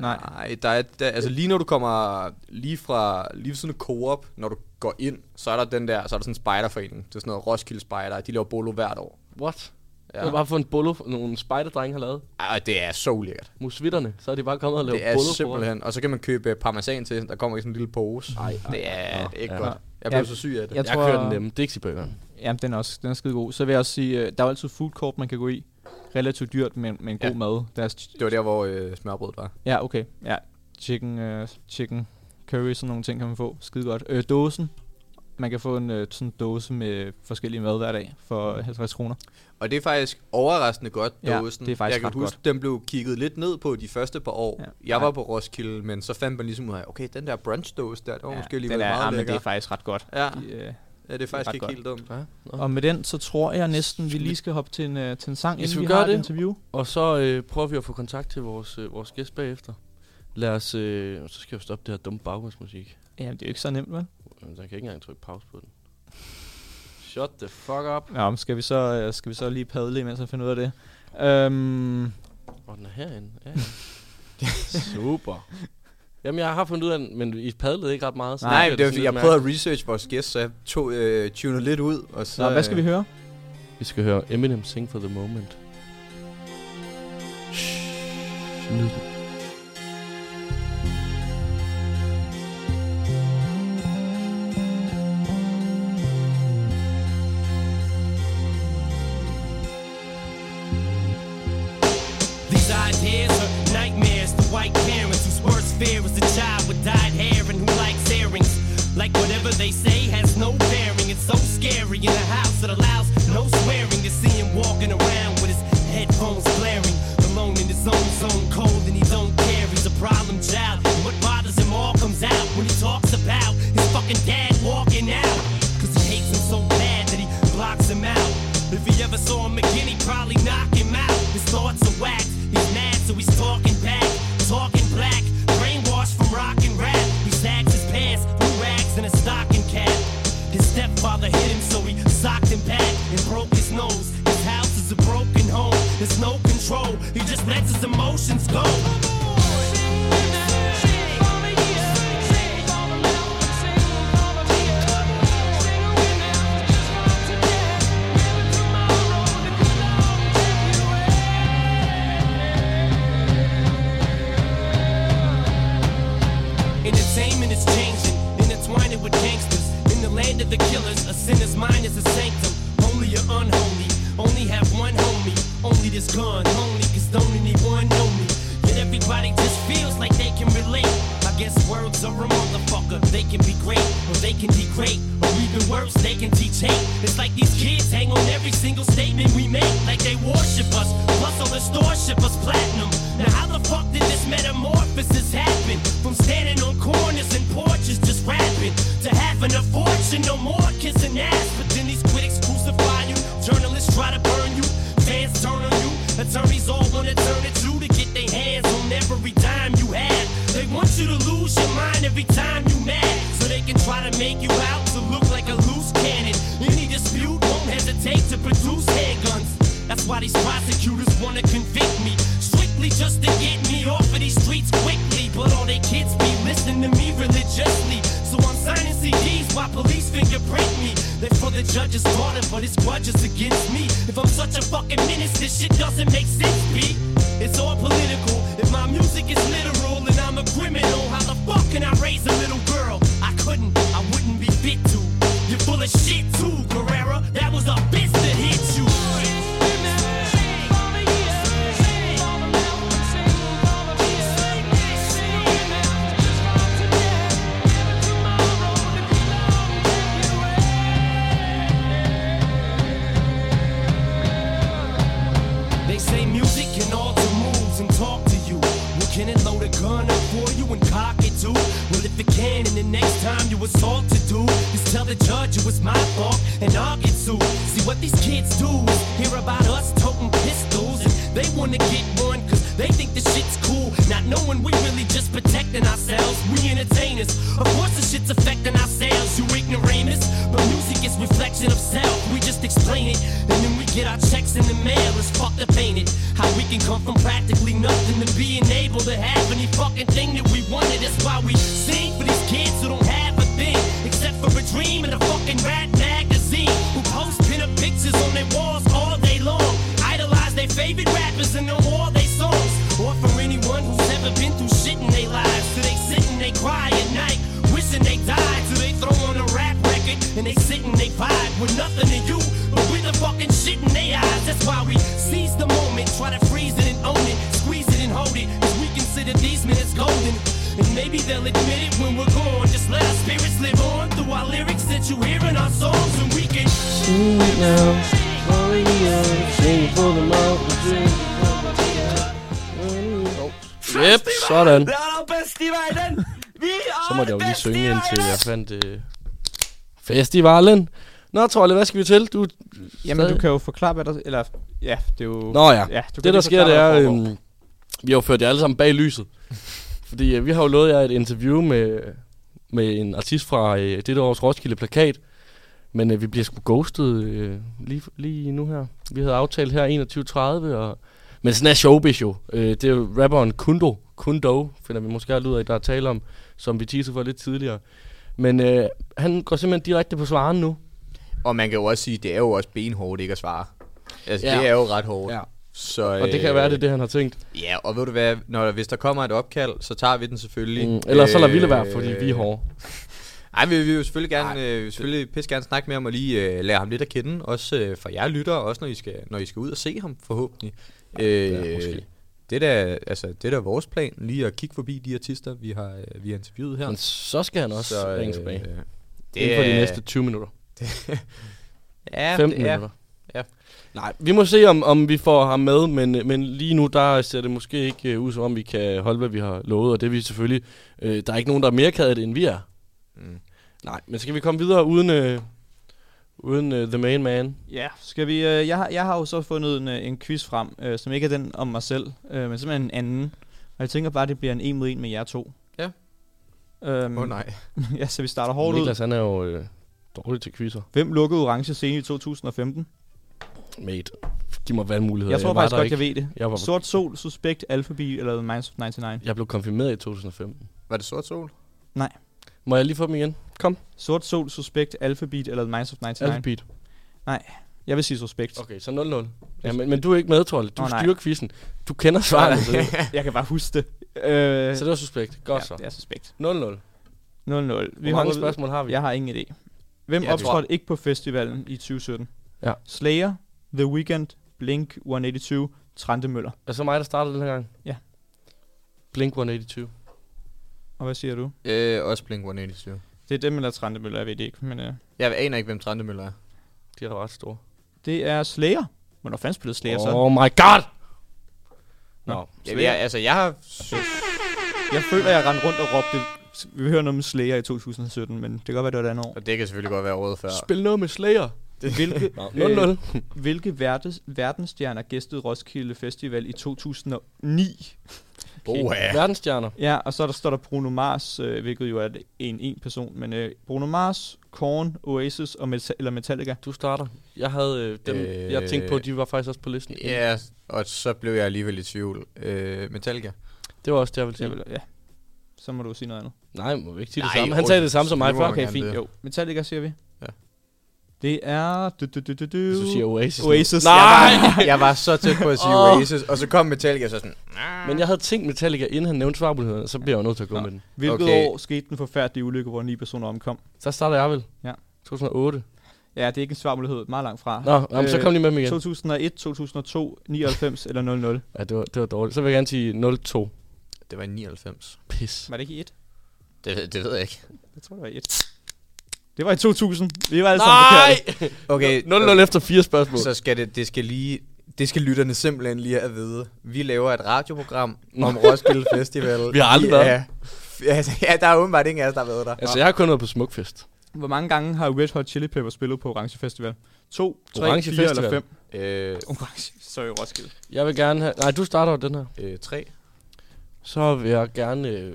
Nej. Nej, der er, der, altså lige når du kommer lige fra, lige ved sådan en Coop, når du går ind, så er der den der, så er der sådan en spejderforening. Det er sådan noget Roskilde Spejder, de laver bolo hvert år. What? Ja. Jeg har bare fået en bolo, nogle spejderdrenge har lavet. Ej, det er så ulækkert. Musvitterne, så er de bare kommet og lavet Det er bolo på. simpelthen. Og så kan man købe parmesan til. Der kommer i sådan en lille pose. Ej, ej, det er, ej, det er ikke ja. godt. Jeg Ja. blev så syg af det. Jeg Jeg, tror- kører den nemme. Dixie-burgeren. Jamen, den er også den er skide god. Så vil jeg også sige, øh, der er jo altid food court, man kan gå i. Relativt dyrt, men, men god Ja. mad. Deres, Det var der, hvor øh, smørbrødet var. ja, okay. Ja, chicken, øh, chicken curry, sådan nogle ting kan man få. Skide godt. Øh, dåsen. Man kan få en øh, sådan dåse med forskellige mad hver dag for 50 kroner. Og det er faktisk overraskende godt, Ja, dåsen. det er faktisk Jeg kan huske, den blev kigget lidt ned på de første par år. Ja. Jeg Ja. var på Roskilde, men så fandt man ligesom ud af, okay, den der brunch-dåse der, det var måske lige den er, meget ja, men lækker. det er faktisk ret godt. Ja. De, øh, Ja, det er faktisk ikke godt. helt dumt. Ja. Og med den, så tror jeg næsten, vi lige skal hoppe til en, øh, til en sang, Hvis inden vi vi, gør har et det. interview. Og så øh, prøver vi at få kontakt til vores, øh, vores gæst bagefter. Lad os, øh, så skal jeg jo stoppe det her dumme baggrundsmusik. Jamen, det er jo ikke så nemt, vel? Men Der kan ikke engang trykke pause på den. Shut the fuck up. Ja, men skal vi så, øh, skal vi så lige padle imens og finde ud af det? Øhm, Og den er herinde. Ja, ja. [laughs] Super. Jamen, jeg har fundet ud af den, men I padlede ikke ret meget. Så Nej, det var, fordi jeg prøvede at research vores gæst, så jeg tog, øh, tunede lidt ud. Og så, Nå, hvad skal vi høre? Vi skal høre Eminem Sing for the Moment. Shh. Nyd. Time you mad, so they can try to make you out to look like a loose cannon. Any dispute won't hesitate to produce handguns. That's why these prosecutors wanna convict me. Strictly just to get me off of these streets quickly. But all they kids be listening to me religiously. So I'm signing CDs while police fingerprint me. They're for the judge's daughter, but it's grudges against me. If I'm such a fucking menace, this shit doesn't make sense, B. favorite rappers and know all they songs. Or for anyone who's ever been through shit in their lives. They sit and they cry at night, wishing they died. They throw on a rap record and they sit and they vibe with nothing to you, but with the fucking shit in their eyes. That's why we seize the moment, try to freeze it and own it, squeeze it and hold it. Cause we consider these minutes golden. And maybe they'll admit it when we're gone. Just let our spirits live on through our lyrics that you hear in our songs, and we can. Yep, sådan. Det er verden. Vi er Så må jeg jo lige synge i ind til verden. jeg fandt øh, festivalen. Nå, Trolle, hvad skal vi til? Du, Jamen, stadig- du kan jo forklare, hvad der... Eller, ja, det er jo... Nå ja, ja det der sker, det er, øhm, vi har jo ført jer alle sammen bag lyset. Fordi øh, vi har jo lovet jer et interview med, med en artist fra øh, dette års Roskilde Plakat. Men øh, vi bliver sgu ghostet øh, lige, lige nu her. Vi havde aftalt her 21.30, og... Men sådan er showbiz jo. Øh, det er jo rapperen Kundo, Kundo, finder vi måske aldrig ud af, der er tale om, som vi teasede for lidt tidligere. Men øh, han går simpelthen direkte på svaren nu. Og man kan jo også sige, det er jo også benhårdt ikke at svare. Altså, Ja. det er jo ret hårdt. Ja. Så, Og det kan være, det er det, han har tænkt. Ja, og ved du hvad, når, hvis der kommer et opkald, så tager vi den selvfølgelig. Mm, ellers så lader vi det være, fordi vi er hårde. Nej, vi, vi vil jo selvfølgelig gerne, øh, vi selvfølgelig pisse gerne snakke med ham og lige øh, lære ham lidt at kende. Også øh, for jer lytter, også når I, skal, når I skal ud og se ham forhåbentlig. Øh, Ja, måske. Det er da, altså, det er da vores plan, lige at kigge forbi de artister, vi har, øh, vi har interviewet her. Men så skal han også Så, ringe øh, tilbage. Det Inden for de er- næste 20 minutter. [laughs] Ja, 15 det er- minutter. ja. Nej, vi må se, om, om vi får ham med, men, men lige nu, der ser det måske ikke uh, ud, som om vi kan holde, hvad vi har lovet, og det er vi selvfølgelig... Uh, der er ikke nogen, der er mere ked af det, end vi er. Mm. Nej, men skal vi komme videre uden, uh, uden uh, The Main Man? Ja, skal vi... Øh, jeg, har, jeg har jo så fundet en, øh, en quiz frem, øh, som ikke er den om mig selv, øh, men simpelthen en anden. Og jeg tænker bare, at det bliver en en mod en med jer to. Ja. Øhm, Åh, nej. [laughs] ja, så vi starter hårdt Niklas, ud. han er jo uh, dårlig til quizzer. Hvem lukkede orange scene i 2015? Mate, giv mig valgmuligheder. Jeg tror var faktisk godt, ikke. jeg ved det. Jeg, var, Sort Sol, Suspekt, Alphabet eller Minds of 99? jeg blev konfirmeret i 2015. Var det sort sol? Nej. Må jeg lige få dem igen? Kom. Sort Sol, Suspekt, Alphabet eller Minds of 99? Alphabet. Nej, jeg vil sige Suspekt. Okay, så 0-0. Ja, men, men du er ikke med, Trolle. Du Nå, styrer quizzen. Du kender svaret. [laughs] jeg kan bare huske det. Øh, så det var suspekt. Godt ja, så. det er Suspekt. 0-0. 0-0. Vi Hvor mange spørgsmål har vi? Jeg har ingen idé. Hvem Jeg optrådte ikke på festivalen i 2017? Ja. Slayer, The Weeknd, Blink 182, Trante Møller. Er det så mig, der startede den her gang? Ja. Blink 182. Og hvad siger du? Øh, også Blink 182. Det er dem eller Trante Møller, jeg ved det ikke. Men øh, Jeg aner ikke, hvem Trandemøller er. De er da ret store. det er Slayer. Hvornår fanden spillede Slayer så? Oh my god! Nå, Ja, jeg, altså, jeg har... Jeg føler, jeg rendte rundt og råbte, vi vil høre noget med Slayer i 2017, men det kan godt være, det var et andet år. Og det kan selvfølgelig godt være året før. spil noget med Slayer. Hvilke, [laughs] Nå, 0-0. hvilke verdes, verdensstjerner gæstede Roskilde Festival i 2009? Ja. Verdensstjerner. Ja, og så der, står der Bruno Mars, øh, hvilket jo er en en person, men øh, Bruno Mars, Korn, Oasis og Meta- eller Metallica. Du starter. Jeg havde øh, dem, Øh, jeg tænkte på, de var faktisk også på listen. Ja, og så blev jeg alligevel i tvivl. Øh, Metallica. Det var også det, jeg ville Det sige. er vel, ja. Så må du sige noget andet. Nej, må vi ikke sige det Nej, samme. Han sagde det samme som mig før. Okay, fint. det. Jo, Metallica siger vi. Ja. Det er... Du, du, du, du, du. Så siger Oasis. Oasis. Nej! Jeg var, jeg var så tæt på at sige Åh. Oasis, og så kom Metallica så sådan... Men jeg havde tænkt Metallica, inden han nævnte svarmulighederne, så bliver jeg jo nødt til at gå Nå. med den. Hvilket Okay. år skete den forfærdelige ulykke, hvor ni personer omkom? Så starter jeg vel. Ja. 2008. Ja, det er ikke en svarmulighed. Meget langt fra. Nå, jamen, så Øh, kom de med dem igen. 2001, 2002, 99 eller 00. Ja, det var, det var dårligt. Så vil jeg gerne sige 0-2. Det var i 99. Pis. Var det ikke i 1? Det, det ved jeg ikke. Jeg tror, det var i 1. Det var i 2000. Vi var alle sammen forkerte. Nej! [laughs] Okay, 0-0 efter fire spørgsmål. så skal det, det skal lige... Det skal lytterne simpelthen lige have at vide. Vi laver et radioprogram om Roskilde Festival. [laughs] Vi har aldrig været er- Altså, ja, der er åbenbart ingen af os, der har været der. Altså, jeg har kun været på Smukfest. Hvor mange gange har Red Hot Chili Peppers spillet på Orange Festival? 2, 3, Orange 4 eller Festival. 5? Øh, Orange. Sorry, Roskilde. Jeg vil gerne have... Nej, du starter den her. øh, tre. Så vil jeg gerne... Øh,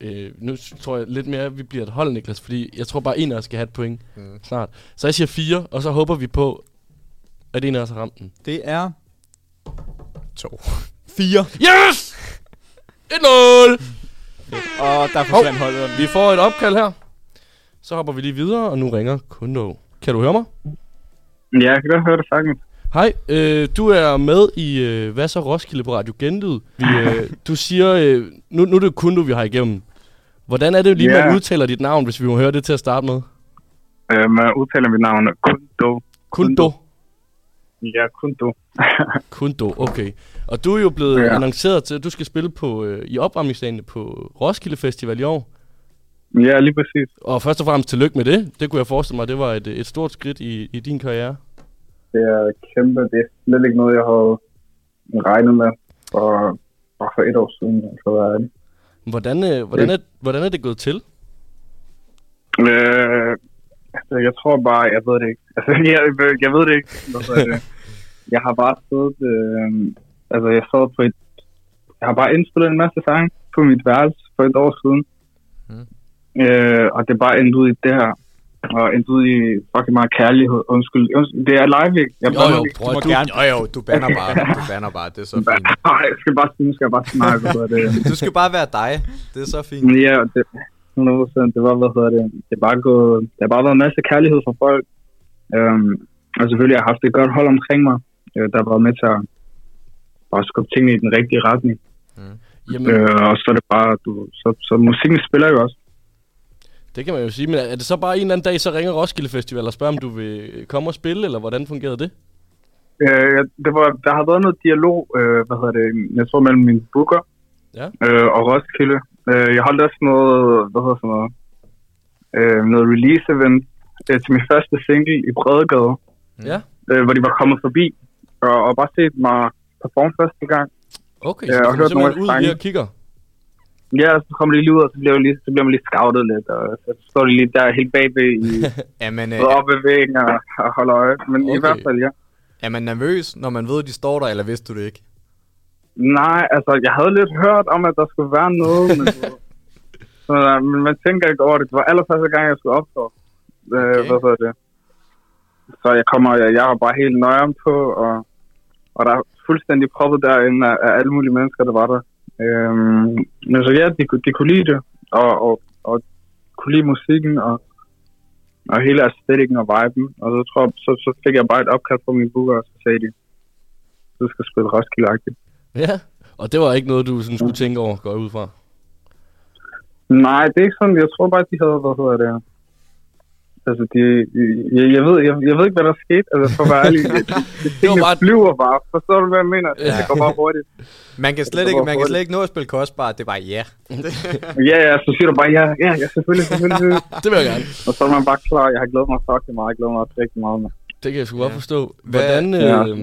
øh, nu tror jeg lidt mere, at vi bliver et hold, Niklas, fordi jeg tror bare, en af os skal have et point Mm. snart. Så jeg siger fire, og så håber vi på, at en af os har ramt den. Det er To. 4. Yes! 1-0! Og der forsvandt holdet. Vi får et opkald her. Så hopper vi lige videre, og nu ringer Kundo. Kan du høre mig? Ja, jeg kan godt høre det sagtens. Hej, øh, du er med i øh, Hvad så Roskilde på Radio Genlyd. Vi, øh, du siger, øh, nu, nu er det kun du, vi har igennem. Hvordan er det lige, Ja. man udtaler dit navn, hvis vi må høre det til at starte med? Øh, man udtaler mit navn Kundo. Kundo. Ja, Kundo. [laughs] Kundo, okay. Og du er jo blevet ja. Annonceret til, at du skal spille på, øh, i opvarmningsdagen på Roskilde Festival i år. Ja, lige præcis. Og først og fremmest tillykke med det. Det kunne jeg forestille mig, det var et, et stort skridt i, i din karriere. Det er kæmpe. Det er slet ikke noget, jeg havde regnet med for, for et år siden. Ærlig. Hvordan, øh, hvordan, er, hvordan er det gået til? Øh, altså, jeg tror bare, jeg ved det ikke. [laughs] Altså, jeg, jeg ved det ikke. Hedder det? [laughs] Jeg har bare siddet... Øh, altså, jeg sad på et... Jeg har bare indspillet en masse sange på mit værelse for et år siden. Mm. Øh, og det er bare endt ud i det her. Og endt ud i fucking meget kærlighed. Undskyld. undskyld. Det er live, ikke? Jeg Jo, jo, prøv du... Jo, jo, du banner bare. [laughs] Du banner bare. Det er så fint. Nej, jeg skal bare, nu skal jeg bare snakke. Hvad det. Du skal bare være dig. Det er så fint. Men ja, det, 100%, det var, hvad hedder det, det er bare gået, det har bare været en masse kærlighed fra folk. Øhm, og selvfølgelig har jeg haft et godt hold omkring mig, øh, der har været med til at bare skubbe tingene i den rigtige retning. Jamen, Øh, og så er det bare, du, så, så musikken spiller jo også. Det kan man jo sige. Men er det så bare en eller anden dag, så ringer Roskilde Festival og spørger, om du vil komme og spille, eller hvordan fungerede det? Øh, det var, der har været noget dialog, øh, hvad hedder det, jeg tror mellem min booker Ja. øh, og Roskilde. Øh, jeg holdt også noget, hvad hedder sådan noget, øh, noget release event øh, til min første single i Bredegade. Ja. øh, hvor de var kommet forbi og, og bare set mig performe første gang. Okay, så og du hørt nogle ud og kigger. Ja, så kommer de lige ud, og så bliver, lige, så bliver man lige scoutet lidt, og så står de lige der helt bagved i, [laughs] Jamen, øh, øh, oppe ved væggen og, og holder øje. Men okay. i hvert fald, ja. er man nervøs, når man ved, at de står der, eller vidste du det ikke? Nej, altså, jeg havde lidt hørt om, at der skulle være noget, men, [laughs] så, øh, men man tænker ikke over det. Det var allerførste gang, jeg skulle opstå. Øh, Okay. hvad hedder det? Så jeg kommer, jeg, jeg var bare helt nøjeren på, og, og der er fuldstændig proppet derinde af, af alle mulige mennesker, der var der. Øhm, men så ja, de, kunne- de kunne lide det, og, og, og kunne lide musikken, og, og hele æstetikken og viben. Og så, tror jeg, så, så fik jeg bare et opkald fra min booker, og så sagde de, du skal spille Roskilde-agtigt. Ja, og det var ikke noget, du sådan skulle tænke over, går jeg ud fra. Nej, det er ikke sådan. Jeg tror bare, de havde, hvad hedder det... Altså, de, jeg, jeg, ved, jeg, jeg ved ikke, hvad der skete. Altså, for at være ærlig. [laughs] Det, det, det, var bare- flyver bare. Forstår du, hvad jeg mener? Ja. Det går bare hurtigt. Man kan slet Det ikke, var man kan slet ikke nå at spille kostbar. Det er bare ja. [laughs] Ja, ja, så siger du bare, ja, ja, ja selvfølgelig, selvfølgelig. [laughs] Det vil jeg gerne. Og så er man bare klar. Jeg har glædet mig fucking meget. Jeg glæder mig rigtig meget. Med. Det kan jeg sgu godt Ja. forstå. Hvordan, Ja. øh,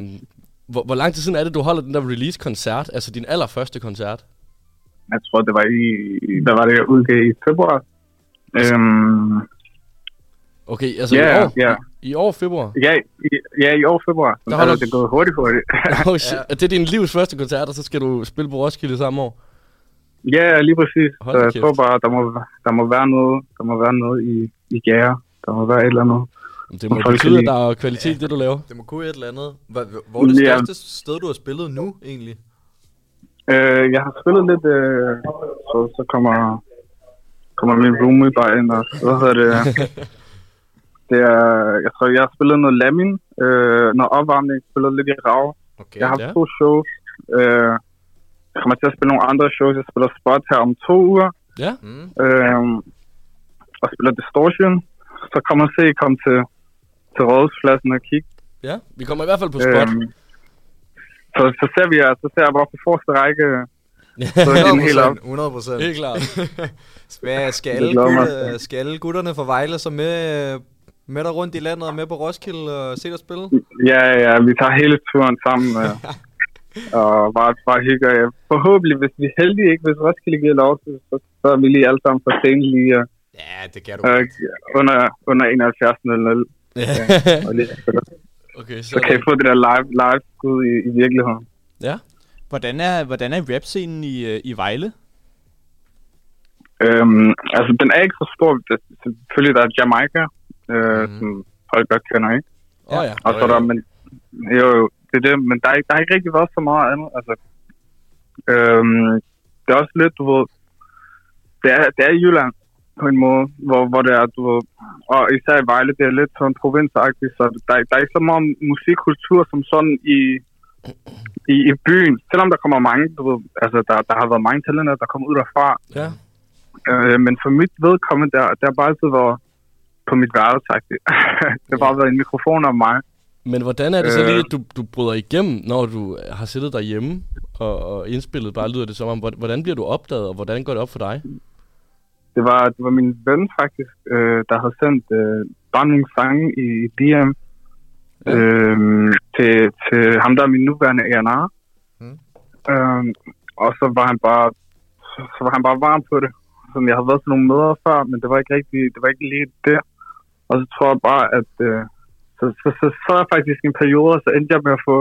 hvor, hvor lang tid siden er det, du holder den der release-koncert? Altså din allerførste koncert? Jeg tror, det var i... Hvad var det, jeg udgav i februar? Øhm, Okay, altså ja, i år? ja. I, år, februar? Ja, i, ja, i år februar. Der Der holder- altså, det er gået hurtigt hurtigt. [laughs] Oh, shit. Er det din livs første koncert, og så skal du spille på Roskilde samme år? Ja, ja, lige præcis. Hold så jeg kæft. tror bare, der må, der må være noget, der må være noget i, i gære. Der må være et eller andet. Det må betyde, at der er kvalitet i det, du laver. Det må kunne et eller andet. Hvor, er det Ja. største sted, du har spillet nu, egentlig? Øh, jeg har spillet lidt, øh, så, så kommer, kommer min roomie bare ind og, hvad hedder det? [laughs] det er, jeg tror, jeg har spillet noget Lamin, øh, noget opvarmning, spillet lidt i Rav. Okay. Jeg har haft ja. to shows. Øh, jeg kommer til at spille nogle andre shows. Jeg spiller Spot her om to uger. Ja. Mm. øh, og spiller Distortion. Så kommer se, komme til, til Rådhuspladsen og kigge. Ja, vi kommer i hvert fald på spot. Øhm, så, så ser vi jer, så ser jeg bare på forreste række. [laughs] Så er den helt op. 100 procent. Helt klart. Skal, skal, alle gutter, skal alle gutterne fra Vejle så med, øh, med dig rundt i landet og med på Roskilde og se dig spille? Ja, ja, vi tager hele turen sammen. [laughs] Og bare, bare hygger. Ja. Forhåbentlig, hvis vi er heldige, ikke hvis Roskilde giver lov, så, så, så er vi lige alle sammen på scenen lige øh, Ja, det kan du. øh, under, under 71.00. Ja. Og lige, så, okay, så, så kan I få det der live, live skud i, i virkeligheden. Ja. Hvordan er, hvordan er rap-scenen i, øh, i Vejle? Øhm, altså, den er ikke så stor. Det- Selvfølgelig, der er Jamaica, øh, mm. som folk godt kender, ikke? Åh oh, ja. Og så er der, men, jo, jo, det er det, men der, er, ikke- der har ikke rigtig været så meget andet. Altså, øhm, det er også lidt, du ved, det er, det er i Jylland, på en måde, hvor, hvor det er, du ved, og især i Vejle, det er lidt sådan provinsagtigt, så der, der er ikke så meget musikkultur som sådan i, i, i byen. Selvom der kommer mange, du ved, altså der, der har været mange talenter, der kommer ud derfra. Ja. Øh, men for mit vedkommende, der, der har bare altid været på mit værelse, [laughs] det har bare været en mikrofon om mig. Men hvordan er det så Øh. lige, at du, du bryder igennem, når du har siddet derhjemme og, og indspillet, bare lyder det som om, hvor- hvordan bliver du opdaget, og hvordan går det op for dig? Det var, det var min ven faktisk, øh, der havde sendt øh, bare nogle sange i DM ja. øh, til, til ham, der er min nuværende A&R. Mm. Øh, og så var han bare så, var han bare varm på det. Sådan, jeg havde været til nogle møder før, men det var ikke rigtig, det var ikke lige der. Og så tror jeg bare, at øh, så, så, så, så er faktisk en periode, og så endte jeg med at få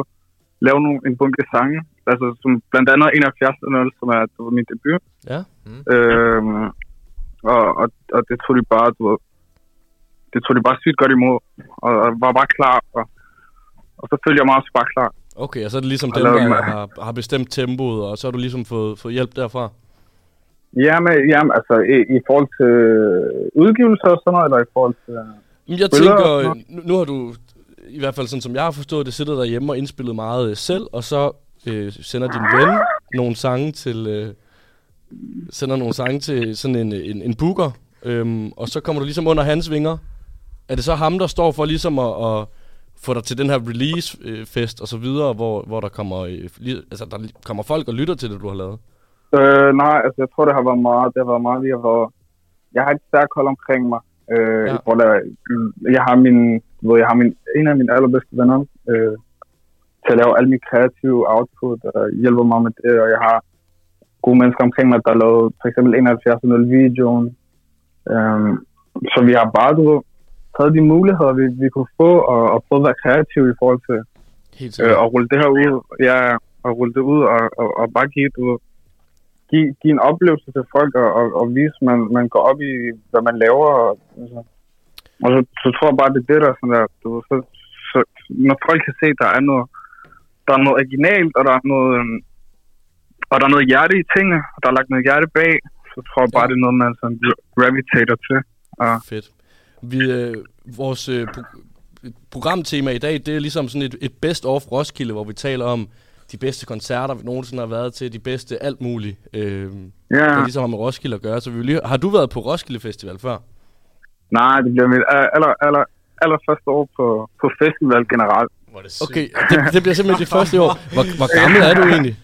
lavet nogle, en bunke sange. Altså som blandt andet 71 som er det var min debut. Ja. Øhm, og, og, og det tog de bare, du ved, det tog de bare sygt godt imod, og, og var bare klar, og, og så følte jeg mig også bare klar. Okay, og så er det ligesom dem, lave der har, har bestemt tempoet, og så har du ligesom fået, fået hjælp derfra? Jamen, jamen altså, i, i forhold til udgivelser og sådan noget, eller i forhold til... Men jeg tænker, øh, nu, nu har du, i hvert fald sådan som jeg har forstået det, siddet derhjemme og indspillet meget øh, selv, og så øh, sender din ven nogle sange til, øh, sender nogle sange til sådan en, en, en booker, øhm, og så kommer du ligesom under hans vinger. Er det så ham, der står for ligesom at, at få dig til den her release-fest og så videre, hvor, hvor der kommer, øh, altså, der kommer folk og lytter til det, du har lavet? Øh, nej, altså jeg tror, det har været meget, det har været meget lige at være, jeg har et stærkt hold omkring mig, øh, Ja. ja. hvor der, jeg har min, du ved, jeg har min, en af mine allerbedste venner, øh, til at lave al min kreative output, og hjælper mig med det, og jeg har gode mennesker omkring mig, der har lavet for eksempel 71 videoen, øh, så vi har bare, du ved, taget de muligheder, vi, vi kunne få, og, og prøvet at være kreative i forhold til Helt øh, at rulle det her ud, ja, og rulle det ud, og, og, og bare give, du ved, give, give en oplevelse til folk, og, og, og vise, at man, man går op i, hvad man laver, og, altså. og så, så tror jeg bare, det er det, der er sådan der, du så, så, når folk kan se, at der er noget, der er noget originalt, og der er noget, øhm, og der er noget hjerte i tingene, og der er lagt noget hjerte bag, så tror jeg bare, det er noget, man sådan gravitater til. Og, Fedt. Vi, øh, vores øh, pro- programtema i dag, det er ligesom sådan et, et best-of Roskilde, hvor vi taler om de bedste koncerter, vi nogensinde har været til, de bedste alt muligt. Øh, Ja. Der ligesom har med Roskilde at gøre. Så vi vil lige, har du været på Roskilde Festival før? nej, det bliver mit aller, aller, aller første år på, på festival generelt. Okay, det, det bliver simpelthen dit første år. [laughs] Hvor, hvor gammel er du egentlig?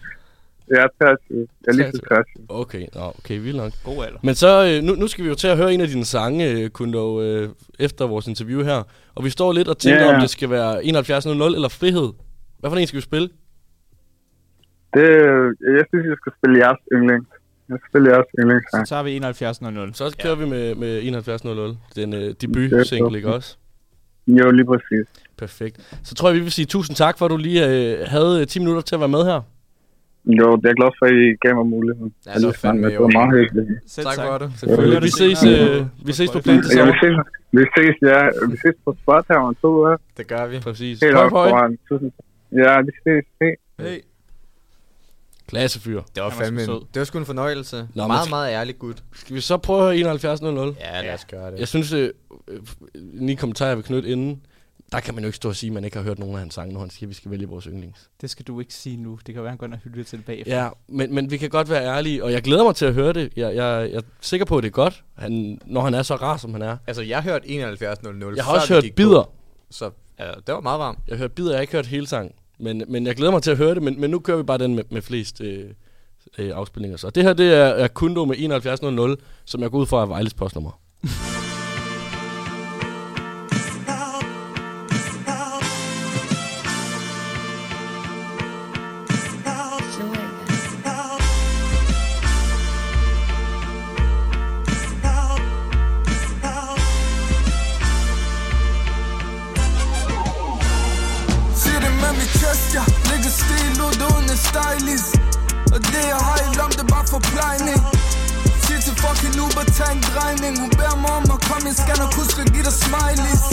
Jeg er 23. Jeg er lige til 23. Okay, nå, okay, vildt nok. God alder. Men så, øh, nu, nu skal vi jo til at høre en af dine sange, øh, Kundo, øh, efter vores interview her. Og vi står lidt og tænker, Ja. om det skal være 7100 eller Frihed. Hvad for en skal vi spille? Det, jeg synes, jeg skal spille jeres yndling. Jeg skal spille jeres yndling. Så tager vi 7100. Så kører vi med, med 7100, den øh, debut-single, ikke også? Jo, lige præcis. Perfekt. Så tror jeg, vi vil sige tusind tak, for at du lige øh, havde øh, 10 minutter til at være med her. Jo, det er jeg glad for, at I gav mig muligheden. Ja, det var fandme Det var meget hyggeligt. Selv Tak for det. Selvfølgelig. Vi ses, øh, vi ses på plan til Ja, vi sommer. ses, vi ses, ja. Vi ses på Spot her om to uger. Det gør vi. Præcis. Helt Høj, op høj. Ja, vi ses. Hej. Hey. Klassefyr. Det var Han var fandme sgu en, sød. det var sgu en fornøjelse. Nå, Nå, men meget, meget ærlig gut. Skal vi så prøve at høre 7100? Ja, lad os gøre det. Jeg synes, øh, øh, ni kommentarer, jeg vil knytte inden. Der kan man jo ikke stå og sige, at man ikke har hørt nogen af hans sange, når han siger, at vi skal vælge vores yndlings. Det skal du ikke sige nu. Det kan være, han går ind og hylder til det bagefter. Ja, men, men vi kan godt være ærlige, og jeg glæder mig til at høre det. Jeg, jeg, jeg er sikker på, at det er godt, han, når han er så rar, som han er. Altså, jeg har hørt 7100. Jeg har før også vi hørt gik på. bider. Så ja, det var meget varmt. Jeg har hørt bider, jeg har ikke hørt hele sangen. Men, men jeg glæder mig til at høre det, men, men nu kører vi bare den med, med flest øh, øh, afspilninger. Så det her, det er, er Kundo med 7100, som jeg går ud fra er Vejles postnummer. En Hun beder mig om at komme, jeg skal nok huske at give dig smileys.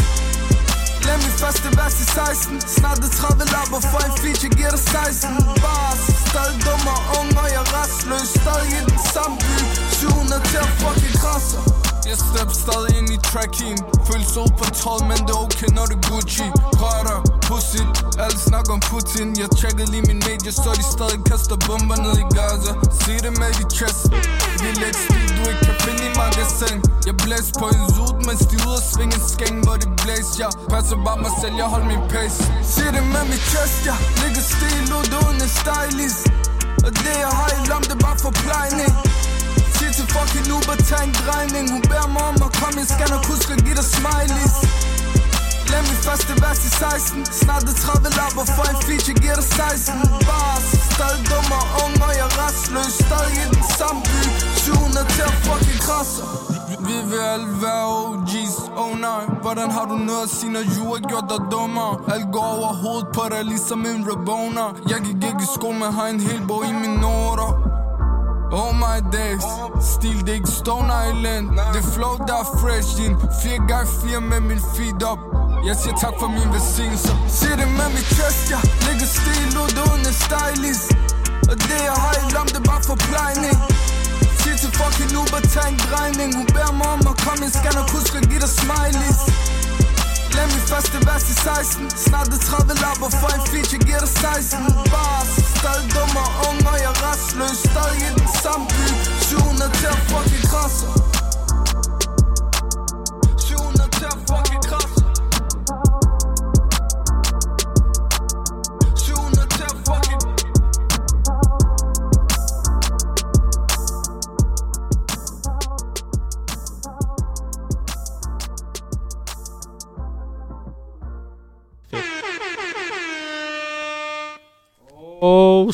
Lad min første vers i 16 Snart er 30 lapper for en feature, giver dig 16 Bars, stadig dum og ung, og jeg er restløs. Stadig i den samme by. 700 til at fucking krasser jeg step stadig ind i tracking. Føles ud på tråd, men det er okay, når det er Gucci. Rører, pussy, alle snakker om Putin. Jeg tjekkede lige min medie, så de stadig kaster bomber ned i Gaza. Sig det med de chest. Det er lidt stil, du ikke kan finde i magasin. Jeg blæs på en zoot, mens de ude og svinge en skæng, hvor det blæs Jeg passer bare mig selv, jeg holder min pace. Sig det med mit chest, jeg ligger stil ud uden en stylist. Og det jeg har i lom, det er bare forplejning Sig fucking Uber, tag en drejning. Hun beder mig om at komme, jeg skal nok huske at give dig smileys. Glem min første vers i 16 Snart er 30 lapper for en feature, giver dig 16 Bars, stadig dum og ung, og jeg er restløs. Stadig i den samme by. 700 til at fucking krasse. Vi vil alle være OG's, oh nej Hvordan har du noget at sige, når you har gjort dig dummer? Alt går over hovedet på dig, ligesom en Rabona. Jeg gik ikke i sko, men har en hel bog i mine noter. Oh my days. Stil det ikke Stone Island. Det flow der er fresh din 4x4 med min feet op Jeg siger tak for min velsignelse Sig det med mit chest Jeg ligger stil ud uden en stylist Og det jeg har i lam det er bare forplejning Sig til fucking Uber tag en drejning Hun beder mig om at komme Jeg skal nok huske at give dig smileys Glem min første vers i 16 Snart er 30 lapper for en feature Giver dig 16 bars Stadig dum og ung og jeg er restløs Stadig i den samme by 700 til at fucking krasse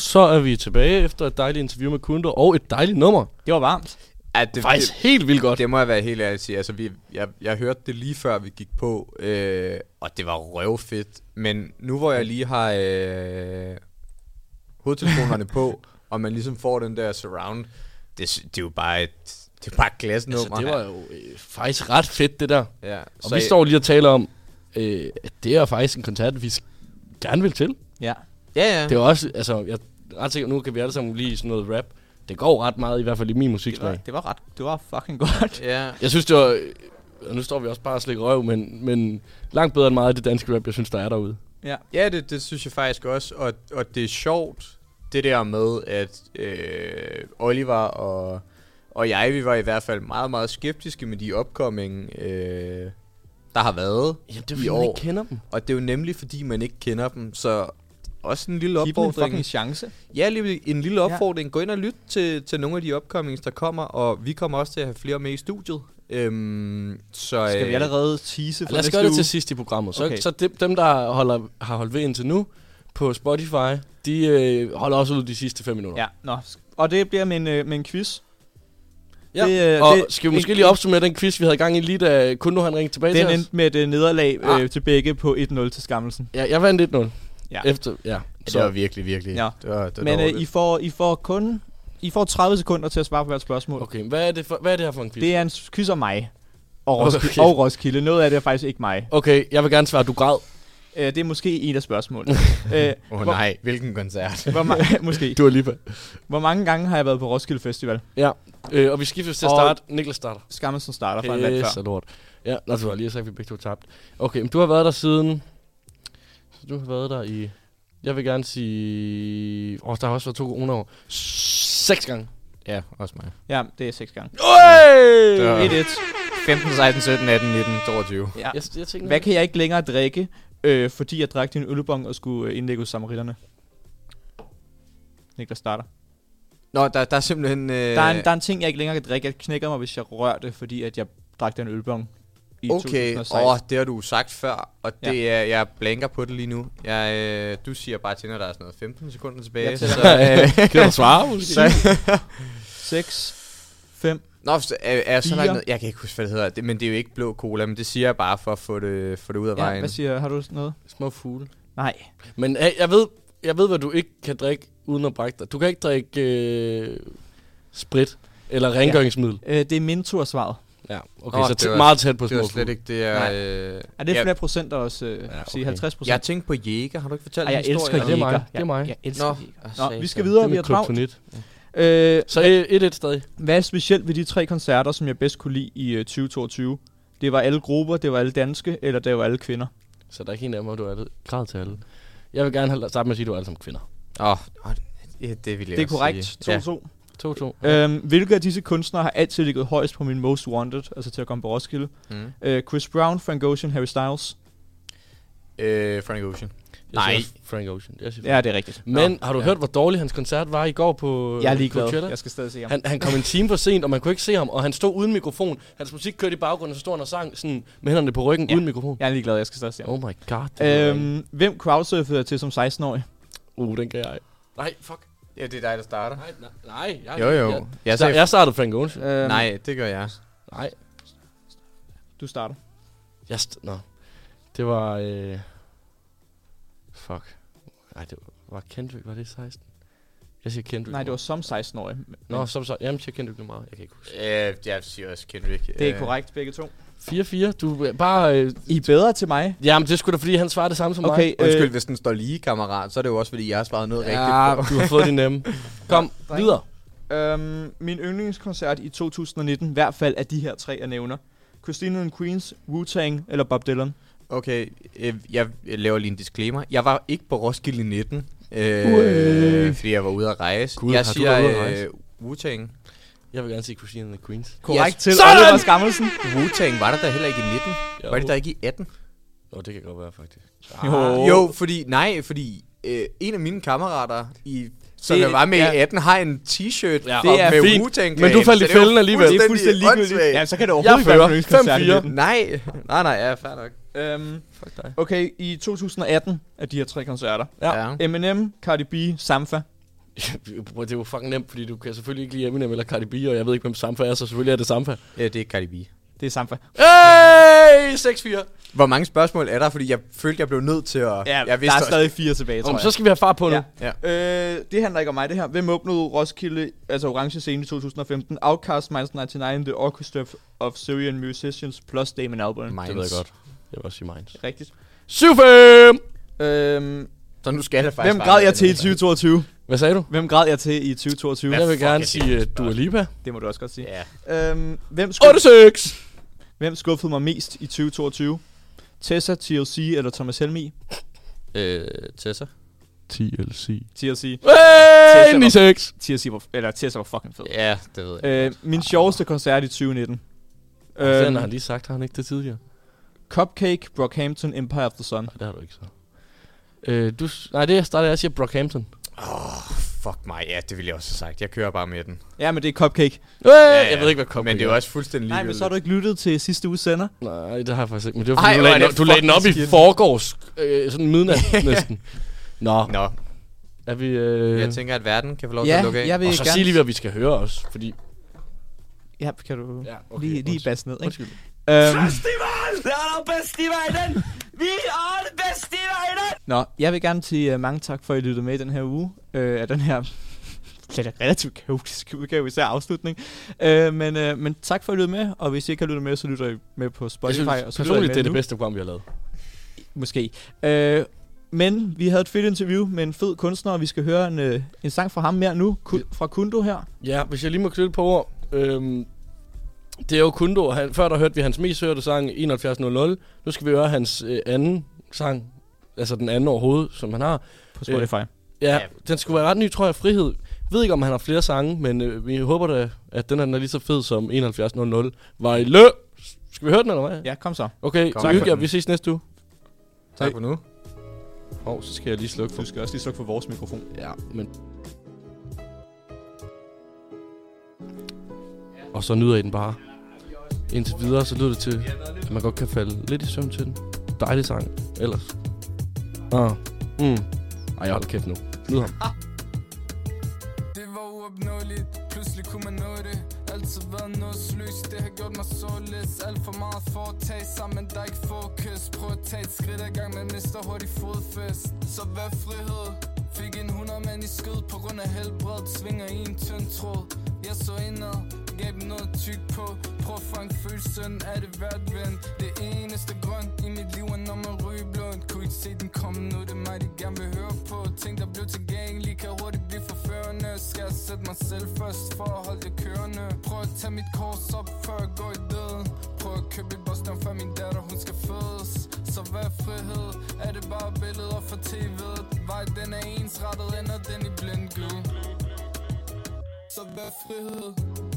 så er vi tilbage efter et dejligt interview med Kundo og et dejligt nummer. Det var varmt. Ja, det, Faktisk helt vildt godt. Det må jeg være helt ærlig at sige. Altså, vi, jeg, jeg hørte det lige før vi gik på, øh, og det var røvfedt. Men nu hvor jeg lige har øh, hovedtelefonerne på, [laughs] og man ligesom får den der surround, det, det er jo bare et, det er bare et glasnummer. Altså, det var jo øh, faktisk ret fedt, det der. Ja, og så vi jeg- står lige og taler om, øh, at det er faktisk en koncert, vi gerne vil til. Ja. Ja, ja. Det er også, altså, jeg ret sikker, nu kan vi alle sammen lide sådan noget rap. Det går ret meget, i hvert fald i min Det var, musiksmag. det var ret, det var fucking godt. Ja. Jeg synes, det var, og nu står vi også bare og slikker røv, men, men langt bedre end meget af det danske rap, jeg synes, der er derude. Ja. Ja, det, det synes jeg faktisk også, og, og det er sjovt, det der med, at øh, Oliver og, og jeg, vi var i hvert fald meget, meget skeptiske med de upcoming, øh, der har været Jamen, det er i fordi, år. man ikke kender dem. Og det er jo nemlig, fordi man ikke kender dem, så også en lille Giv dem en opfordring. chance. Ja, lige en lille opfordring. Gå ind og lyt til, til nogle af de upcomings, der kommer, og vi kommer også til at have flere med i studiet. Øhm, så, Skal vi øh, allerede tease for Lad os gøre det uge? til sidst i programmet. Så, Okay. så dem, dem, der holder, har holdt ved indtil nu på Spotify, de øh, holder også ud de sidste 5 minutter. Ja, nå. Og det bliver med en, øh, med en quiz. Ja. Det, øh, og det- skal vi måske en- lige opsummere den quiz, vi havde i gang i lige da Kundo han ringte tilbage Den til os? endte med et øh, nederlag øh, Ah. til begge på 1-0 til skammelsen. Ja, jeg vandt 1-0. Ja. Efter, ja. Ja, det var virkelig, virkelig. Ja. Det var, det var Men øh. I, får, I får kun I får 30 sekunder til at svare på hvert spørgsmål. Okay, hvad er det, for, hvad er det her for en quiz? Det er en quiz om mig. Og Roskilde. Okay. Og Roskilde. Noget af det er faktisk ikke mig. Okay, jeg vil gerne svare, du græd. Øh, det er måske en af spørgsmålene. [laughs] Åh oh, hvor- nej, hvilken koncert. Hvor, ma- [laughs] måske. Du er lige Hvor mange gange har jeg været på Roskilde Festival? Ja, øh, og vi skifter til at starte. Niklas starter. Skammelsen starter fra en Pisse før. lort. Ja, du har lige sagt, at vi begge to tabt. Okay, men du har været der siden... Du har været der i... Jeg vil gerne sige... Åh, oh, der har også været to corona år. Seks gange. Ja, også mig. Ja, det er seks gange. Det var 1-1. 15, 16, 17, 18, 19, 22. Ja. Jeg, jeg tænker, Hvad kan jeg ikke længere drikke, øh, fordi jeg drak din ølbong og skulle øh, indlægge hos samaritterne? Niklas starter. Nå, der, der er simpelthen... Øh, Der er, en, der er en ting, jeg ikke længere kan drikke. Jeg knækker mig, hvis jeg rører det, fordi at jeg drak den ølbong i Okay, 2016. åh, det har du sagt før, og Ja. det er, jeg blanker på det lige nu. Jeg, øh, du siger bare til, når der er sådan noget 15 sekunder tilbage. Jeg så, [laughs] øh, Kan du svare, måske? så, [laughs] 6, 5. Nå, er, er så langt ned. Jeg kan ikke huske, hvad det hedder. Det, men det er jo ikke blå cola, men det siger jeg bare for at få det, få det ud af Ja, vejen. hvad siger Har du noget? Små fugle. Nej. Men hey, jeg, ved, jeg ved, hvad du ikke kan drikke uden at brække dig. Du kan ikke drikke øh, sprit eller rengøringsmiddel. Øh, det er Minto og svaret. Ja, okay, Åh, så det tæt, var- meget tæt på Det var små slet ikke det, jeg... Nej. Øh, Er det jeg, flere procent også? Øh, Ja, ja, okay. sige 50 procent? jeg tænkte på Jæger. Har du ikke fortalt Ej, en jeg elsker det er mig. Jæger. Det er mig. Jeg, jeg elsker Nå, Jæger. Nå, vi skal Det videre. er Vi har travlt. Øh, Så 1-1 stadig. Hvad er specielt ved de tre koncerter, som jeg bedst kunne lide i øh, 2022? Det var alle grupper, det var alle danske, eller det var alle kvinder. Så der er ikke en af dem, hvor du er grad til alle. Jeg vil gerne have, starte med at sige, at du er alle sammen kvinder. Åh, oh, ja, det vil jeg Det er korrekt. sige. 2-2. 2-2. Øhm, hvilke af disse kunstnere har altid ligget højst på min most wanted, altså til at komme på Roskilde? Mm. Øh, Chris Brown, Frank Ocean, Harry Styles. Øh, Frank Ocean. Jeg Nej. Frank Ocean. Jeg siger Ja, det er rigtigt. Men Nå, har du ja. hørt, hvor dårlig hans koncert var i går på Jeg er ligeglad. Coachella? Jeg skal stadig se ham. Han, han kom en time for sent, og man kunne ikke se ham, og han stod uden mikrofon. Hans musik kørte i baggrunden, og så stod han og sang sådan, med hænderne på ryggen, Ja. uden mikrofon. Jeg er ligeglad, jeg skal stadig se ham. Oh my god. Det Øhm, hvem crowdsurfede jeg til som 16-årig? uh, den kan jeg. Nej, fuck. Ja, det er dig, der starter. Nej, nej, nej. Jeg, Jo, jo. Jeg, Jeg jeg, jeg startede Frank Ocean. Øhm, Nej, det gør jeg. Nej. Du starter. Jeg st- Nå. Det var... Øh... Fuck. Nej, det var, var Kendrick, var det 16? Jeg siger Kendrick. Nej, det var som 16-årig. Nå, som så. Jamen, jeg siger Kendrick Lamar. Jeg kan ikke huske. Øh, jeg siger også Kendrick. Det er Øh, korrekt, begge to. 4-4. Du er bare... Øh, I er bedre til mig. jamen, det sgu da, fordi han svarer det samme som Okay, mig. Undskyld, øh, hvis den står lige, kammerat, så er det jo også, fordi jeg har svaret noget Ja, rigtigt på. du har fået det nemme. Kom, [laughs] drenge. videre. Øhm, min yndlingskoncert i 2019, i hvert fald af de her tre, jeg nævner. Christina and Queens, Wu-Tang eller Bob Dylan. Okay, øh, jeg laver lige en disclaimer. Jeg var ikke på Roskilde i 19, Uæh. øh, fordi jeg var ude at rejse. Gud, jeg har du siger været ude at rejse? øh, Wu-Tang. Jeg vil gerne sige Christine and the Queens. Korrekt Yes. til Sådan! Oliver Skammelsen. Wu-Tang var der da heller ikke i 19. Jo. Var det der ikke i 18? Nå, det kan godt være, faktisk. Jo. Jo, fordi, nej, fordi øh, en af mine kammerater, i, som jeg var med ja. i 18, har en t-shirt Ja, ja, det med er fint. Wu-Tang Men du faldt i er fælden alligevel. Det er fuldstændig ligegyldigt. Ja, så kan det Jeg overhovedet ikke være fører. min yndlingskoncert i 5-4. 19. Nej, nej, nej, ja, fair nok. Øhm, Fuck dig. okay, i 2018 af de her tre koncerter. Ja. Eminem, Cardi B, Sampha. Det er jo fucking nemt, fordi du kan selvfølgelig ikke lide Eminem eller Cardi B, og jeg ved ikke, hvem Sampha er, så selvfølgelig er det Sampha. Ja, det er Cardi B. Det er Sampha. Hey! 6-4. Hvor mange spørgsmål er der? Fordi jeg følte, jeg blev nødt til at... Ja, jeg der er også- stadig fire tilbage, tror Om, jeg. så skal vi have far på nu. Ja. Ja. Øh, det handler ikke om mig, det her. Hvem åbnede Roskilde, altså Orange Scene i 2015? Outcast, Minds 99, The Orchestra of Syrian Musicians, plus Damon Albarn. Minds. Det ved jeg godt. Jeg vil også sige Minds. Rigtigt. 7-5! Øhm, Så nu skal det faktisk hvem bare græd jeg til i der. 2022? Hvad sagde du? Hvem græd jeg til i 2022? Jeg vil gerne er sige uh, Dua Lipa. Det må du også godt sige. Ja. Øhm, hvem, skuff, 8-6! hvem skuffede mig mest i 2022? Tessa, TLC eller Thomas Helmi? Øh, Tessa. TLC. TLC. Hey! 9-6! TLC var, eller Tessa var fucking fed. Ja, det ved jeg. Øh, min sjoveste koncert i 2019. Øhm, den Øhm, har han lige sagt, har han ikke det tidligere? Cupcake, Brockhampton, Empire of the Sun. Nej, det har du ikke så. Øh, du, nej, det starter jeg at sige Brockhampton. Fuck mig, ja, det ville jeg også have sagt. Jeg kører bare med den. Ja, men det er Cupcake. Øh, Jeg ved ikke, hvad Cupcake Men det er jo også fuldstændig Nej, men så har du ikke lyttet til sidste uges sender. Nej, det har jeg faktisk ikke. Men det var Ej, fordi, du, hvor er lagde, den- det du lagde den op i skidt. forgårs. Øh, sådan midnat [laughs] næsten. Nå, Nå, er vi... Øh, jeg tænker, at verden kan få lov til Ja, at lukke af. jeg vil og så gerne... sig lige, hvad vi skal høre også, fordi... Ja, kan du Ja, okay, lige, lige basse ned, ikke? Undskyld. Øhm, Festival! Det er der bedste i verden! Vi er det bedste i verden! nå, jeg vil gerne sige uh, mange tak for, at I lyttede med i den her uge. Øh, af den her [laughs] lidt relativt kaotiske udgave, især afslutning. Øh, men, øh, men tak for, at I lyttede med, og hvis I ikke har lyttet med, så lytter I med på Jeg Spotify. synes og så personligt, det er det nu. bedste program, vi har lavet. Måske. Øh, men vi havde et fedt interview med en fed kunstner, og vi skal høre en, øh, en sang fra ham mere nu, Ku- fra Kundo her. Ja, hvis jeg lige må knytte på ord. Øhm, det er jo Kundo. Han, før der hørte vi hans mest hørte sang 7100. Nu skal vi høre hans øh, anden sang. Altså den anden overhovedet, som han har. På Spotify. Ja, ja, den skulle være ret ny, tror jeg, Frihed. Jeg ved ikke, om han har flere sange, men øh, vi håber da, at den her den er lige så fed som 7100. Vejle! Skal vi høre den, eller hvad? Ja, kom så. Okay, Kom. så hygge jer. Vi ses næste uge. Tak for nu. Hov, så skal jeg lige slukke for... Du skal også lige slukke for vores mikrofon. Ja, men... Og så nyder I den bare. Indtil videre, så lyder det til, at man godt kan falde lidt i søvn til den. Dejlig sang, ellers. Ah. Mm. Ej, jeg holder kæft nu. Nyd ham. Det var uopnåeligt, pludselig kunne man nå det Altid været noget sløs, det har gjort mig således Alt for meget foretag sammen, der er ikke fokus Prøv at tage et skridt ad gang, men mister hurtigt fodfæst Så hvad frihed? Fik en 100 mand i skød på grund af helbred Svinger i en tynd tråd Jeg så indad, gav dem noget tyk på. Prøv at fange følelsen af det hvert ven Det eneste grønt i mit liv er når man ryger blund Kunne ikke se den komme nu, det er mig de gerne vil høre på. Ting der blev tilgængelige kan hurtigt blive forførende. Skal jeg sætte mig selv først for at holde det kørende? Prøv at tage mit kors op, før jeg går i døden. Prøv at købe et Boston, for min datter, hun skal fødes. Så hvad er frihed? Er det bare billeder fra tv'et? Vej, den er ensrettet, ender den i blind glue Så hvad frihed?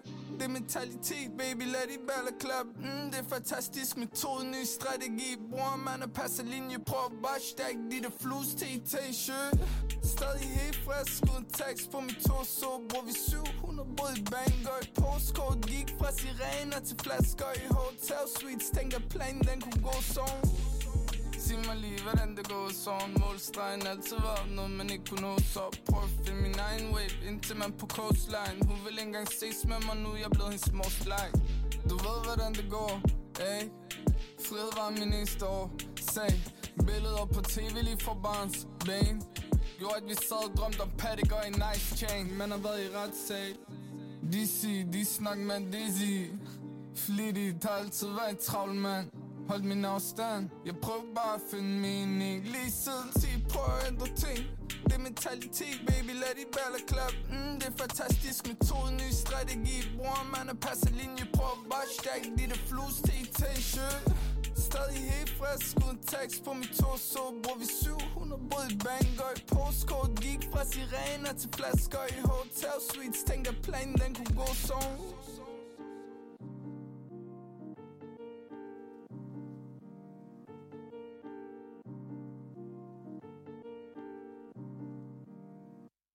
det er mentalitet, baby, lad de baller klap. Mm, Det er fantastisk metode, ny strategi. Bror, man er passer linje, prøv at bare stærk De der flus til etage. Stadig helt frisk, uden tekst på mit torso. Bror, vi 700 både i banger i postkort. Gik fra sirener til flasker i hotel suites. Tænker planen, den kunne gå sådan sig mig lige, hvordan det går Så en Målstregen altid var noget, man ikke kunne nå Så prøv at finde min egen wave Indtil man på coastline. Hun vil ikke engang ses med mig nu Jeg er blevet hendes mors like Du ved, hvordan det går, ey. Fred var min eneste år Sag. Billeder på tv lige fra barns ben. Gjorde at vi sad og drømte om paddock og en nice chain. Man har været i retssag De de snak med Dizzy. Flittig, der altid været en travl mand. Hold min afstand. Jeg prøver bare at finde mening Lige siden 10 prøver at ændre ting. Det er mentalitet, baby, lad de baller klap mm, Det er fantastisk. Metode, ny strategi. Bror, man er passe linje. Prøver bare at stærke de der flus til attention. Stadig helt frisk, uden tekst på mit torso. Bror, vi 700 både i banger i postkort Gik fra sirener til flasker. I hotel suites Tænker planen, den kunne gå sådan